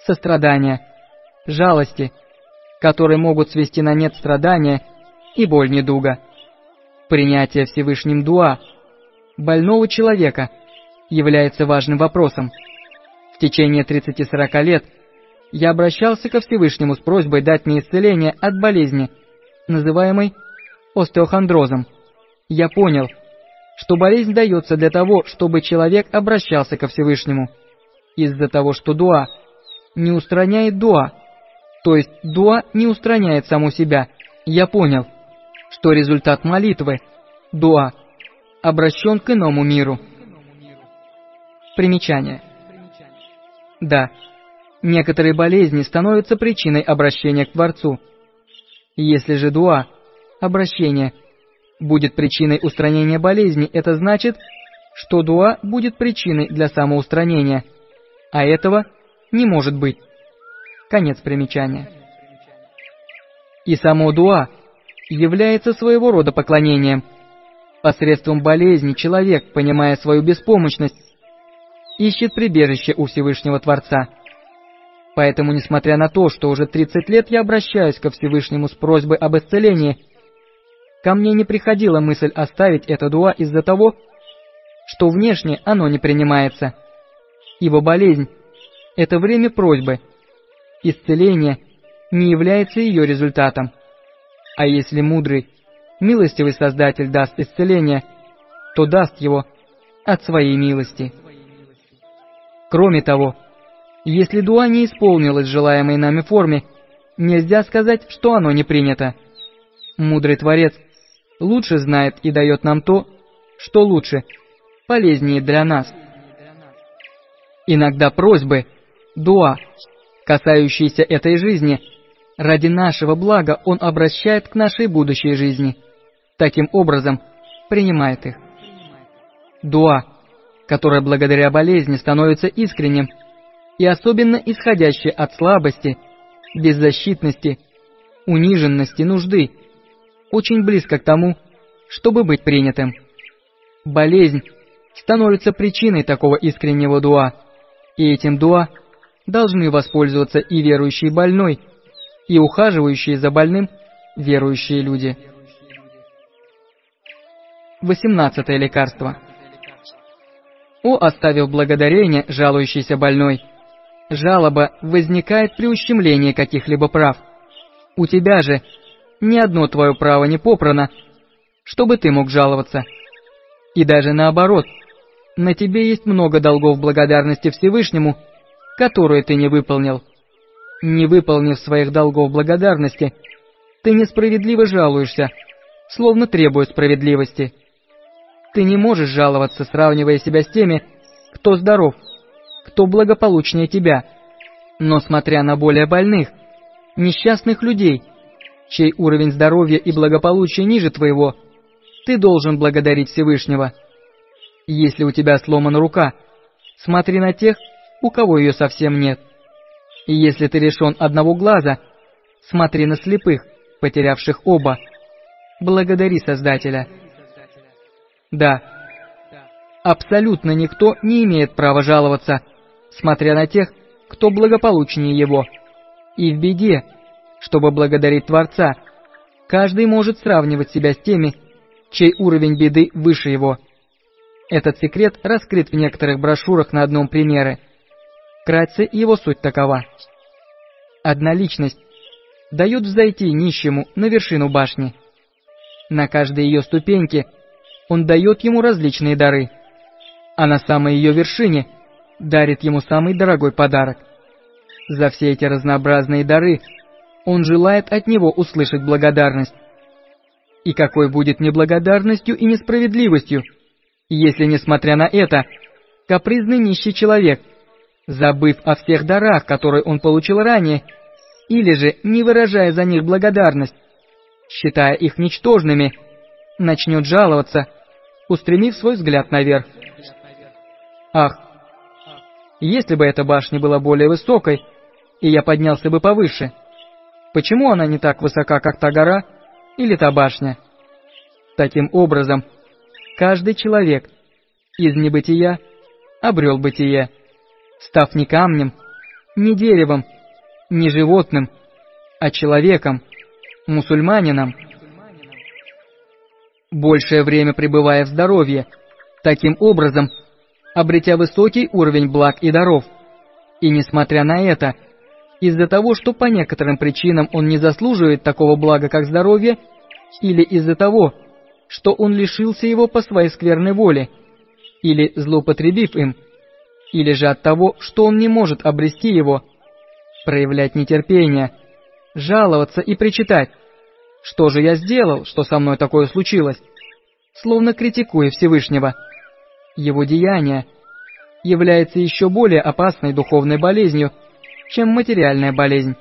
сострадания, жалости – которые могут свести на нет страдания и боль недуга. Принятие Всевышним дуа больного человека является важным вопросом. В течение 30-40 лет я обращался ко Всевышнему с просьбой дать мне исцеление от болезни, называемой остеохондрозом. Я понял, что болезнь дается для того, чтобы человек обращался ко Всевышнему, из-за того, что дуа не устраняет дуа, то есть дуа не устраняет саму себя. Я понял, что результат молитвы, дуа, обращен к иному миру. Примечание. Да, некоторые болезни становятся причиной обращения к Творцу. Если же дуа, обращение, будет причиной устранения болезни, это значит, что дуа будет причиной для самоустранения, а этого не может быть. Конец примечания. И само дуа является своего рода поклонением. Посредством болезни человек, понимая свою беспомощность, ищет прибежище у Всевышнего Творца. Поэтому, несмотря на то, что уже 30 лет я обращаюсь ко Всевышнему с просьбой об исцелении, ко мне не приходила мысль оставить это дуа из-за того, что внешне оно не принимается. Ибо болезнь – это время просьбы – исцеление не является ее результатом. А если мудрый, милостивый Создатель даст исцеление, то даст его от своей милости. Кроме того, если дуа не исполнилась в желаемой нами форме, нельзя сказать, что оно не принято. Мудрый Творец лучше знает и дает нам то, что лучше, полезнее для нас. Иногда просьбы, дуа, касающиеся этой жизни, ради нашего блага Он обращает к нашей будущей жизни. Таким образом, принимает их. Дуа, которая благодаря болезни становится искренним и особенно исходящей от слабости, беззащитности, униженности, нужды, очень близко к тому, чтобы быть принятым. Болезнь становится причиной такого искреннего дуа, и этим дуа – должны воспользоваться и верующий больной, и ухаживающие за больным верующие люди. 18 лекарство. О, оставив благодарение, жалующийся больной. Жалоба возникает при ущемлении каких-либо прав. У тебя же ни одно твое право не попрано, чтобы ты мог жаловаться. И даже наоборот, на тебе есть много долгов благодарности Всевышнему которую ты не выполнил. Не выполнив своих долгов благодарности, Ты несправедливо жалуешься, словно требуя справедливости. Ты не можешь жаловаться, сравнивая себя с теми, кто здоров, кто благополучнее тебя. Но смотря на более больных, несчастных людей, чей уровень здоровья и благополучия ниже твоего, ты должен благодарить Всевышнего. Если у тебя сломана рука, смотри на тех, у кого ее совсем нет. И если ты лишен одного глаза, смотри на слепых, потерявших оба. Благодари Создателя. Да, абсолютно никто не имеет права жаловаться, смотря на тех, кто благополучнее его. И в беде, чтобы благодарить Творца, каждый может сравнивать себя с теми, чей уровень беды выше его. Этот секрет раскрыт в некоторых брошюрах на одном примере. Вкратце его суть такова. Одна личность дает взойти нищему на вершину башни. На каждой ее ступеньке он дает ему различные дары, а на самой ее вершине дарит ему самый дорогой подарок. За все эти разнообразные дары он желает от него услышать благодарность. И какой будет неблагодарностью и несправедливостью, если, несмотря на это, капризный нищий человек, забыв о всех дарах, которые он получил ранее, или же, не выражая за них благодарность, считая их ничтожными, начнет жаловаться, устремив свой взгляд наверх. Ах, если бы эта башня была более высокой, и я поднялся бы повыше, почему она не так высока, как та гора или та башня? Таким образом, каждый человек из небытия обрел бытие, став не камнем, не деревом, не животным, а человеком, мусульманином. Большее время пребывая в здоровье, таким образом обретя высокий уровень благ и даров. И несмотря на это, из-за того, что по некоторым причинам он не заслуживает такого блага, как здоровье, или из-за того, что он лишился его по своей скверной воле, или злоупотребив им, или же от того, что он не может обрести его, проявлять нетерпение, жаловаться и причитать. Что же я сделал, что со мной такое случилось? Словно критикуя Всевышнего. Его деяние является еще более опасной духовной болезнью, чем материальная болезнь.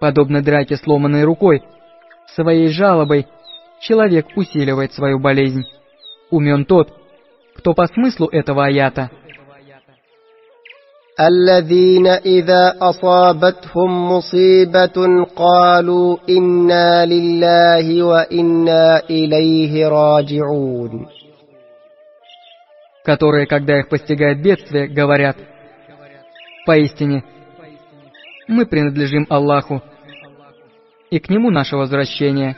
Подобно драке сломанной рукой, своей жалобой человек усиливает свою болезнь. Умен тот, кто по смыслу этого аята – الذين إذا أصابتهم مصيبة قالوا إنا لله وإنا إليه راجعون которые, когда их постигает бедствие, говорят, «Поистине, мы принадлежим Аллаху, и к Нему наше возвращение».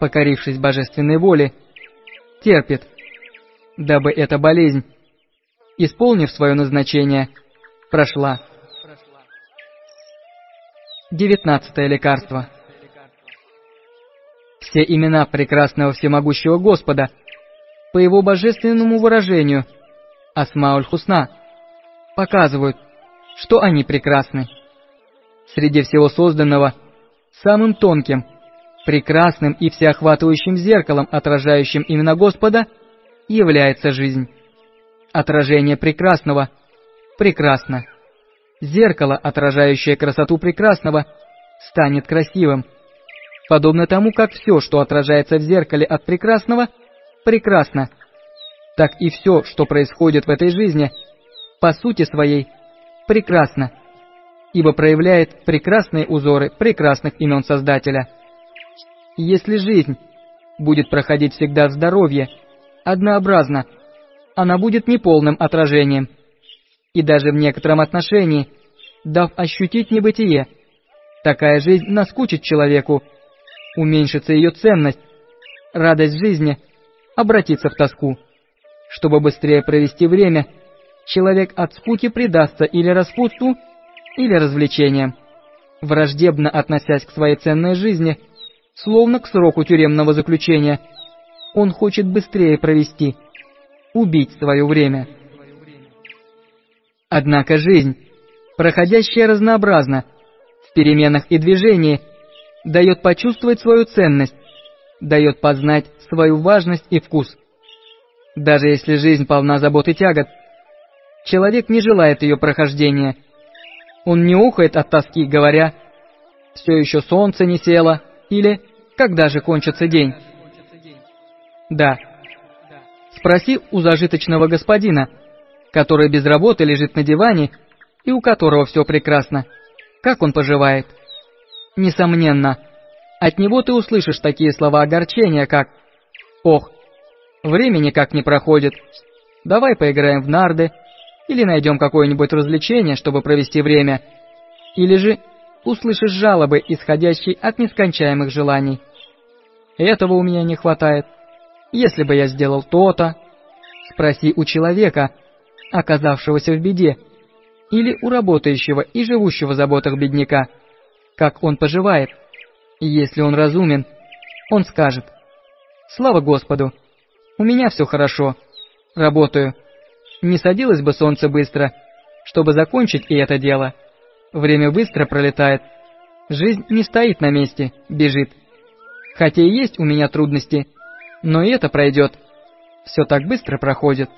Покорившись божественной воле, терпит, дабы эта болезнь исполнив свое назначение, прошла. Девятнадцатое лекарство. Все имена прекрасного всемогущего Господа, по его божественному выражению, Асмауль Хусна, показывают, что они прекрасны. Среди всего созданного, самым тонким, прекрасным и всеохватывающим зеркалом, отражающим имена Господа, является жизнь. Отражение прекрасного прекрасно. Зеркало, отражающее красоту прекрасного, станет красивым. Подобно тому, как все, что отражается в зеркале от прекрасного, прекрасно, так и все, что происходит в этой жизни, по сути своей, прекрасно, ибо проявляет прекрасные узоры прекрасных имен Создателя. Если жизнь будет проходить всегда в здоровье, однообразно, она будет неполным отражением. И даже в некотором отношении, дав ощутить небытие, такая жизнь наскучит человеку, уменьшится ее ценность, радость жизни обратится в тоску. Чтобы быстрее провести время, человек от скуки предастся или распутству, или развлечениям, враждебно относясь к своей ценной жизни, словно к сроку тюремного заключения. Он хочет быстрее провести – убить свое время. Однако жизнь, проходящая разнообразно, в переменах и движении, дает почувствовать свою ценность, дает познать свою важность и вкус. Даже если жизнь полна забот и тягот, человек не желает ее прохождения. Он не ухает от тоски, говоря «все еще солнце не село» или «когда же кончится день». Да. Спроси у зажиточного господина, который без работы лежит на диване и у которого все прекрасно, как он поживает. Несомненно, от него ты услышишь такие слова огорчения, как «Ох, времени как не проходит, давай поиграем в нарды» или найдем какое-нибудь развлечение, чтобы провести время, или же услышишь жалобы, исходящие от нескончаемых желаний. Этого у меня не хватает. Если бы я сделал то-то, спроси у человека, оказавшегося в беде, или у работающего и живущего в заботах бедняка, как он поживает. И если он разумен, он скажет, «Слава Господу, у меня все хорошо, работаю, не садилось бы солнце быстро, чтобы закончить и это дело. Время быстро пролетает. Жизнь не стоит на месте, бежит. Хотя и есть у меня трудности, но и это пройдет. Все так быстро проходит.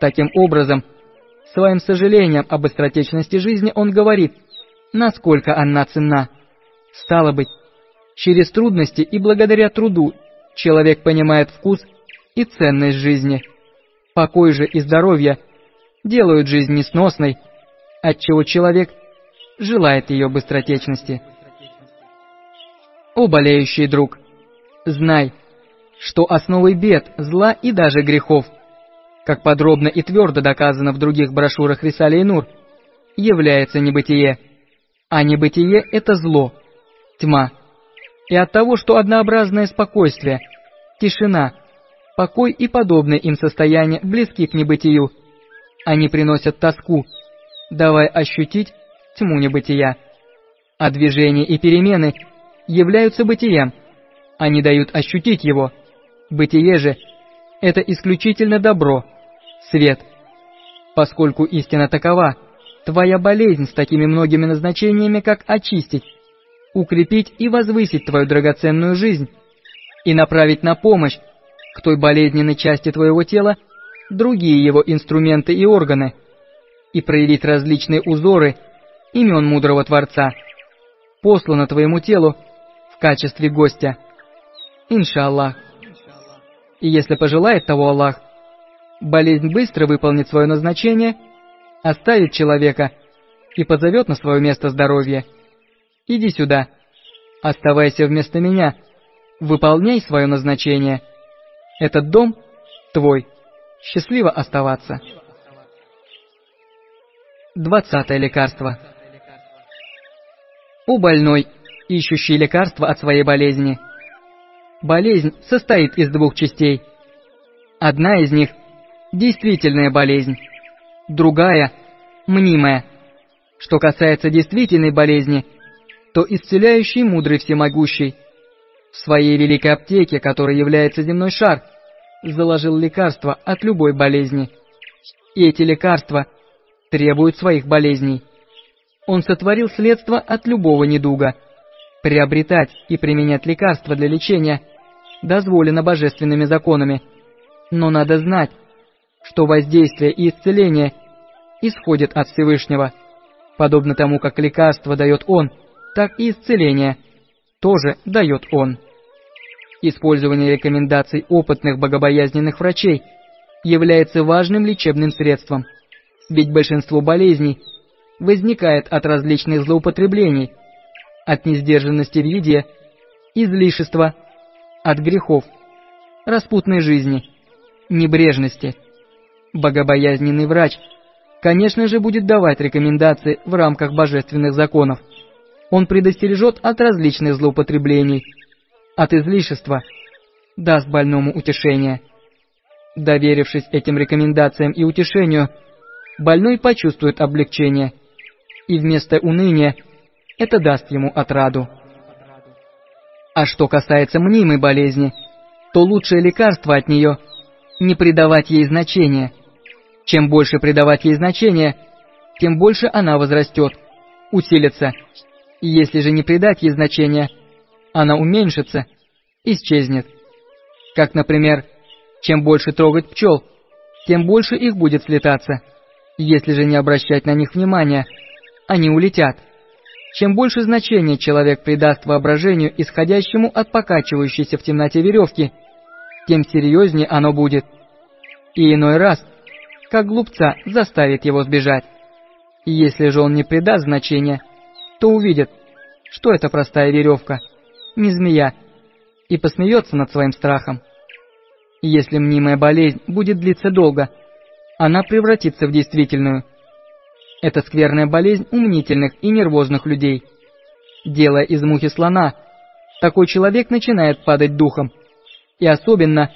Таким образом, своим сожалением об быстротечности жизни он говорит, насколько она ценна. Стало быть, через трудности и благодаря труду человек понимает вкус и ценность жизни. Покой же и здоровье делают жизнь несносной, отчего человек желает ее быстротечности. О, болеющий друг, знай, что основой бед, зла и даже грехов, как подробно и твердо доказано в других брошюрах Рисали и Нур, является небытие, а небытие — это зло, тьма. И от того, что однообразное спокойствие, тишина — покой и подобные им состояния близки к небытию. Они приносят тоску, давая ощутить тьму небытия. А движения и перемены являются бытием, они дают ощутить его. Бытие же — это исключительно добро, свет. Поскольку истина такова, твоя болезнь с такими многими назначениями, как очистить, укрепить и возвысить твою драгоценную жизнь и направить на помощь к той болезненной части твоего тела другие его инструменты и органы, и проявить различные узоры имен мудрого Творца, послано твоему телу в качестве гостя. Иншаллах. И если пожелает того Аллах, болезнь быстро выполнит свое назначение, оставит человека и позовет на свое место здоровья. Иди сюда, оставайся вместо меня, выполняй свое назначение — этот дом твой. Счастливо оставаться. Двадцатое лекарство. У больной, ищущий лекарство от своей болезни. Болезнь состоит из двух частей. Одна из них – действительная болезнь, другая – мнимая. Что касается действительной болезни, то исцеляющий мудрый всемогущий в своей великой аптеке, которой является земной шар, заложил лекарства от любой болезни. И эти лекарства требуют своих болезней. Он сотворил средства от любого недуга. Приобретать и применять лекарства для лечения дозволено божественными законами. Но надо знать, что воздействие и исцеление исходят от Всевышнего. Подобно тому, как лекарство дает Он, так и исцеление тоже дает Он. Использование рекомендаций опытных богобоязненных врачей является важным лечебным средством, ведь большинство болезней возникает от различных злоупотреблений, от несдержанности в еде, излишества, от грехов, распутной жизни, небрежности. Богобоязненный врач, конечно же, будет давать рекомендации в рамках божественных законов. Он предостережет от различных злоупотреблений – от излишества, даст больному утешение. Доверившись этим рекомендациям и утешению, больной почувствует облегчение, и вместо уныния это даст ему отраду. А что касается мнимой болезни, то лучшее лекарство от нее – не придавать ей значения. Чем больше придавать ей значения, тем больше она возрастет, усилится. Если же не придать ей значения – она уменьшится, исчезнет. Как, например, чем больше трогать пчел, тем больше их будет слетаться. Если же не обращать на них внимания, они улетят. Чем больше значения человек придаст воображению, исходящему от покачивающейся в темноте веревки, тем серьезнее оно будет. И иной раз, как глупца, заставит его сбежать. Если же он не придаст значения, то увидит, что это простая веревка, не змея, и посмеется над своим страхом. Если мнимая болезнь будет длиться долго, она превратится в действительную. Это скверная болезнь умнительных и нервозных людей. Делая из мухи слона, такой человек начинает падать духом. И особенно,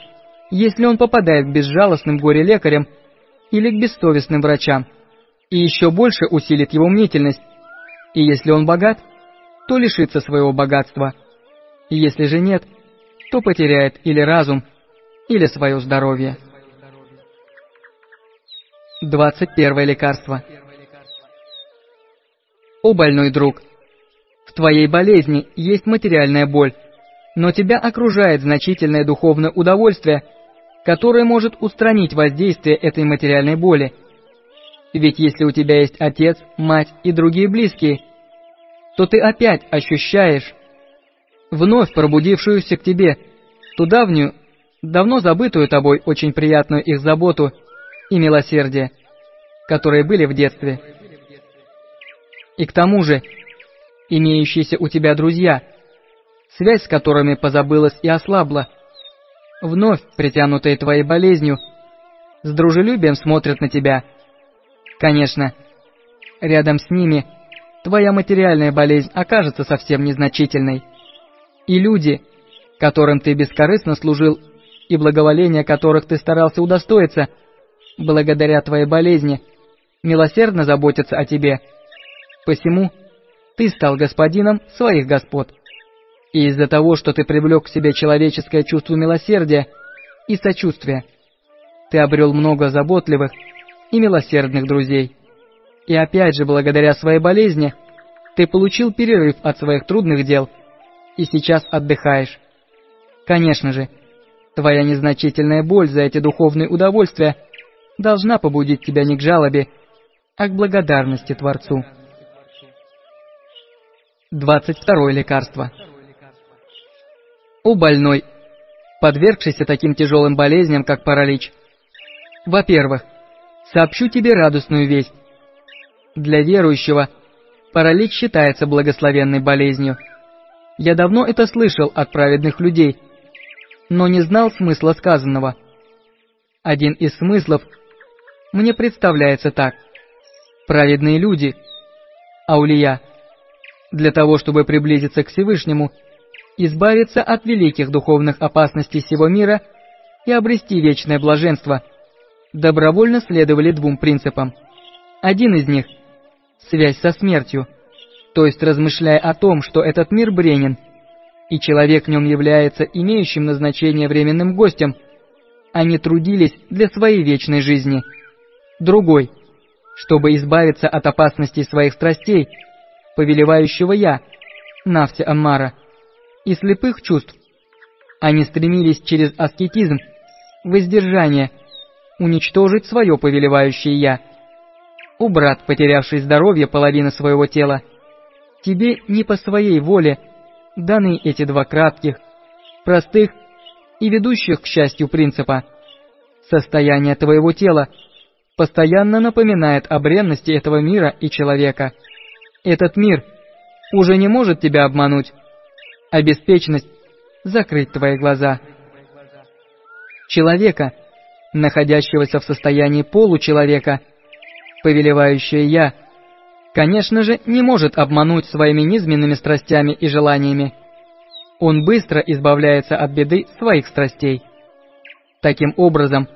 если он попадает к безжалостным горе-лекарям или к бессовестным врачам, и еще больше усилит его мнительность. И если он богат, то лишится своего богатства. Если же нет, то потеряет или разум, или свое здоровье. 21 лекарство. О больной друг, в твоей болезни есть материальная боль, но тебя окружает значительное духовное удовольствие, которое может устранить воздействие этой материальной боли. Ведь если у тебя есть отец, мать и другие близкие, то ты опять ощущаешь вновь пробудившуюся к тебе ту давнюю, давно забытую тобой очень приятную их заботу и милосердие, которые были в детстве. И к тому же, имеющиеся у тебя друзья, связь с которыми позабылась и ослабла, вновь притянутые твоей болезнью, с дружелюбием смотрят на тебя. Конечно, рядом с ними твоя материальная болезнь окажется совсем незначительной. И люди, которым ты бескорыстно служил и благоволения которых ты старался удостоиться, благодаря твоей болезни, милосердно заботятся о тебе. Посему ты стал господином своих господ. И из-за того, что ты привлек к себе человеческое чувство милосердия и сочувствия, ты обрел много заботливых и милосердных друзей. И опять же, благодаря своей болезни, ты получил перерыв от своих трудных дел и сейчас отдыхаешь. Конечно же, твоя незначительная боль за эти духовные удовольствия должна побудить тебя не к жалобе, а к благодарности Творцу. 22 лекарство. У больной, подвергшийся таким тяжелым болезням, как паралич. Во-первых, сообщу тебе радостную весть. Для верующего паралич считается благословенной болезнью. Я давно это слышал от праведных людей, но не знал смысла сказанного. Один из смыслов мне представляется так. Праведные люди, аулия, для того, чтобы приблизиться к Всевышнему, избавиться от великих духовных опасностей всего мира и обрести вечное блаженство, добровольно следовали двум принципам. Один из них – связь со смертью – то есть размышляя о том, что этот мир бренен, и человек в нем является имеющим назначение временным гостем, они трудились для своей вечной жизни. Другой, чтобы избавиться от опасностей своих страстей, повелевающего я, Навси Аммара, и слепых чувств, они стремились через аскетизм, воздержание, уничтожить свое повелевающее я. У брат, потерявший здоровье половины своего тела, тебе не по своей воле даны эти два кратких, простых и ведущих к счастью принципа. Состояние твоего тела постоянно напоминает о бренности этого мира и человека. Этот мир уже не может тебя обмануть, а беспечность закрыть твои глаза. Человека, находящегося в состоянии получеловека, повелевающее «я», конечно же, не может обмануть своими низменными страстями и желаниями. Он быстро избавляется от беды своих страстей. Таким образом,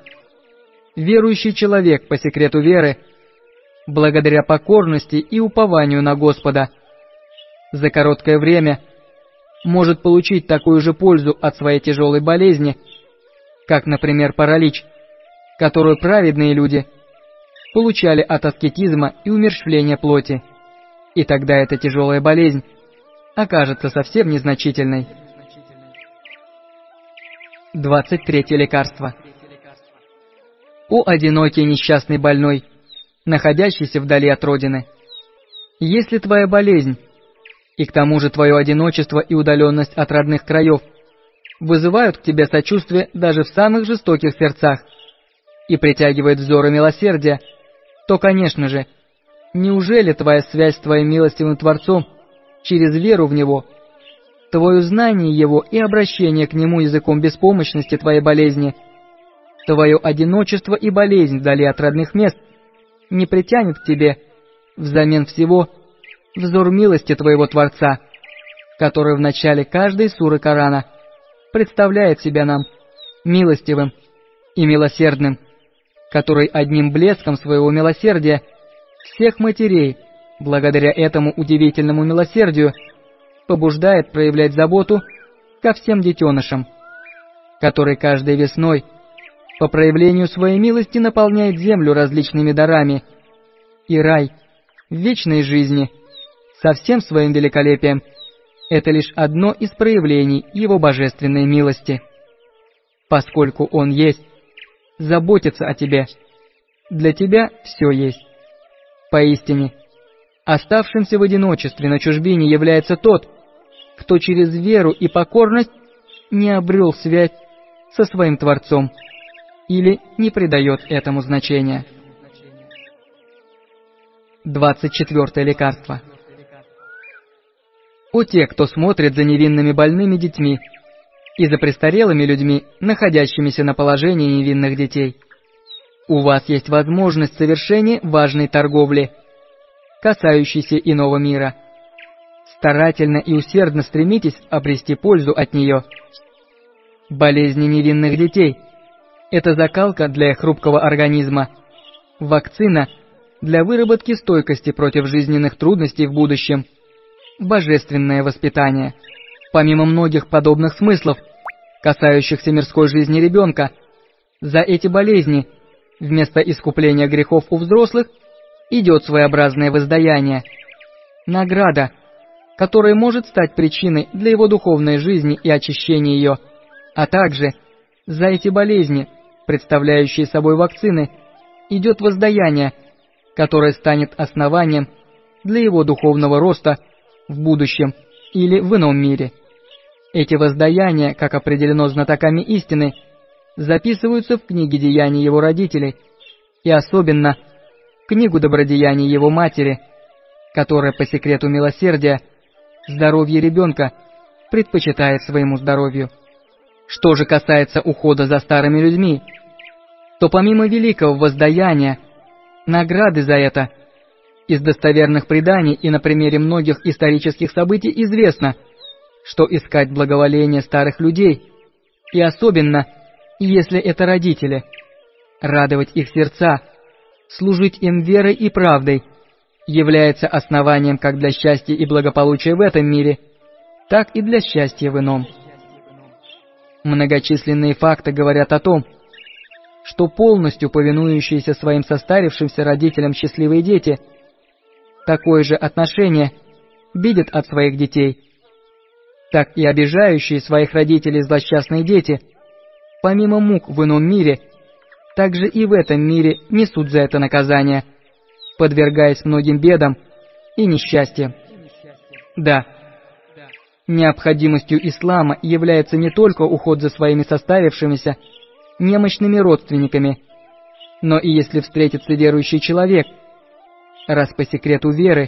верующий человек по секрету веры, благодаря покорности и упованию на Господа, за короткое время может получить такую же пользу от своей тяжелой болезни, как, например, паралич, которую праведные люди – получали от аскетизма и умерщвления плоти. И тогда эта тяжелая болезнь окажется совсем незначительной. 23 лекарство. О одинокий несчастный больной, находящийся вдали от родины, если твоя болезнь, и к тому же твое одиночество и удаленность от родных краев, вызывают к тебе сочувствие даже в самых жестоких сердцах и притягивают взоры милосердия, то, конечно же, неужели твоя связь с твоим милостивым Творцом через веру в Него, твое знание Его и обращение к Нему языком беспомощности твоей болезни, твое одиночество и болезнь вдали от родных мест не притянет к тебе взамен всего взор милости твоего Творца, который в начале каждой суры Корана представляет себя нам милостивым и милосердным, который одним блеском своего милосердия всех матерей, благодаря этому удивительному милосердию, побуждает проявлять заботу ко всем детенышам, который каждой весной по проявлению своей милости наполняет землю различными дарами, и рай вечной жизни со всем своим великолепием – это лишь одно из проявлений его божественной милости. Поскольку он есть, заботится о тебе, для тебя все есть. Поистине, оставшимся в одиночестве на чужбине является тот, кто через веру и покорность не обрел связь со своим Творцом или не придает этому значения. 24 лекарство. У тех, кто смотрит за невинными больными детьми и за престарелыми людьми, находящимися на положении невинных детей. У вас есть возможность совершения важной торговли, касающейся иного мира. Старательно и усердно стремитесь обрести пользу от нее. Болезни невинных детей – это закалка для хрупкого организма, вакцина для выработки стойкости против жизненных трудностей в будущем, божественное воспитание. Помимо многих подобных смыслов, касающихся мирской жизни ребенка, за эти болезни – Вместо искупления грехов у взрослых идет своеобразное воздаяние. Награда, которая может стать причиной для его духовной жизни и очищения ее, а также за эти болезни, представляющие собой вакцины, идет воздаяние, которое станет основанием для его духовного роста в будущем или в ином мире. Эти воздаяния, как определено знатоками истины, записываются в книге деяний его родителей, и особенно книгу добродеяний его матери, которая по секрету милосердия здоровье ребенка предпочитает своему здоровью. Что же касается ухода за старыми людьми, то помимо великого воздаяния, награды за это, из достоверных преданий и на примере многих исторических событий известно, что искать благоволение старых людей, и особенно – если это родители, радовать их сердца, служить им верой и правдой, является основанием как для счастья и благополучия в этом мире, так и для счастья в ином. Многочисленные факты говорят о том, что полностью повинующиеся своим состарившимся родителям счастливые дети такое же отношение видят от своих детей, так и обижающие своих родителей злосчастные дети – помимо мук в ином мире, также и в этом мире несут за это наказание, подвергаясь многим бедам и несчастьям. Да, необходимостью ислама является не только уход за своими составившимися, немощными родственниками, но и если встретится верующий человек, раз по секрету веры,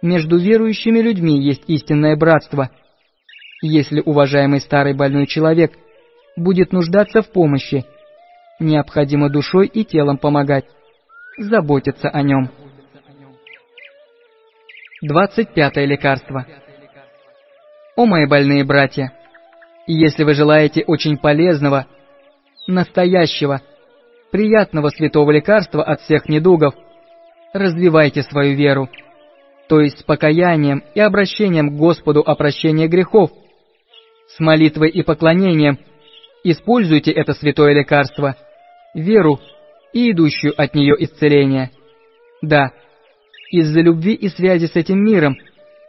между верующими людьми есть истинное братство. Если уважаемый старый больной человек – будет нуждаться в помощи. Необходимо душой и телом помогать, заботиться о нем. 25 лекарство. О мои больные братья, если вы желаете очень полезного, настоящего, приятного святого лекарства от всех недугов, развивайте свою веру, то есть с покаянием и обращением к Господу о прощении грехов, с молитвой и поклонением – Используйте это святое лекарство, веру и идущую от нее исцеление. Да, из-за любви и связи с этим миром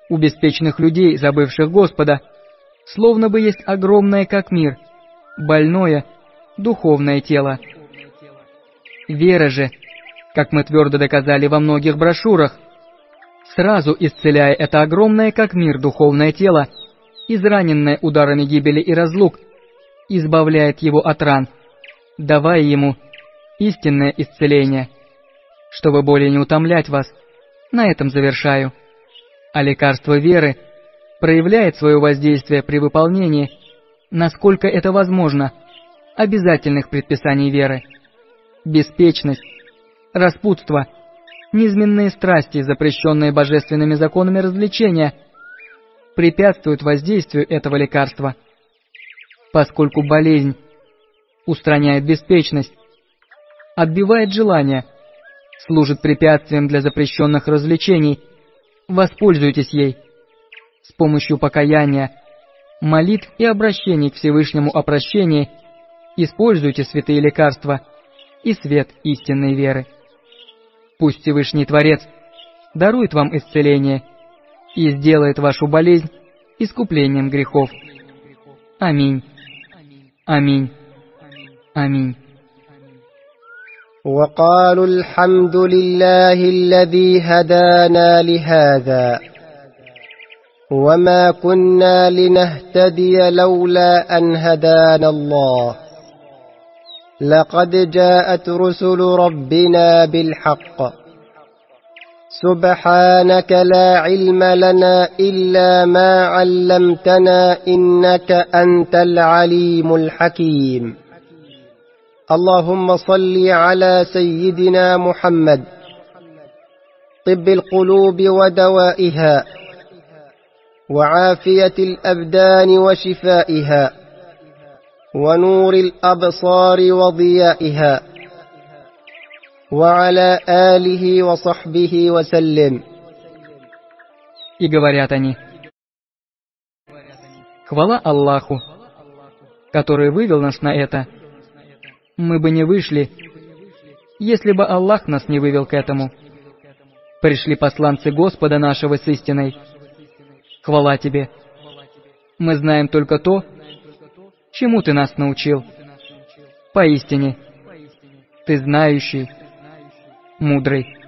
У беспечных людей, забывших Господа, словно бы есть огромное как мир, больное, духовное тело. Вера же, как мы твердо доказали во многих брошюрах, сразу исцеляя это огромное как мир духовное тело, израненное ударами гибели и разлук, избавляет его от ран, давая ему истинное исцеление. Чтобы более не утомлять вас, на этом завершаю. А лекарство веры проявляет свое воздействие при выполнении, насколько это возможно, обязательных предписаний веры. Беспечность, распутство, низменные страсти, запрещенные божественными законами развлечения, препятствуют воздействию этого лекарства, поскольку болезнь устраняет беспечность, отбивает желание, служит препятствием для запрещенных развлечений, воспользуйтесь ей. С помощью покаяния, молитв и обращений к Всевышнему о прощении используйте святые лекарства и свет истинной веры. Пусть Всевышний Творец дарует вам исцеление и сделает вашу болезнь искуплением грехов. Аминь. Аминь. Аминь. وقالوا الحمد لله الذي هدانا لهذا وما كنا لنهتدي لولا أن هدانا الله لقد جاءت رسل ربنا بالحق سبحانك لا علم لنا إلا ما علمتنا إنك أنت العليم الحكيم. اللهم صل على سيدنا محمد طب القلوب ودوائها وعافية الأبدان وشفائها ونور الأبصار وضيائها. وعلى آله وصحبه وسلم И говорят они, хвала Аллаху, который вывел нас на это, мы бы не вышли, если бы Аллах нас не вывел к этому. Пришли посланцы Господа нашего с истиной. Хвала Тебе. Мы знаем только то, чему Ты нас научил. Поистине, Ты знающий, мудрый.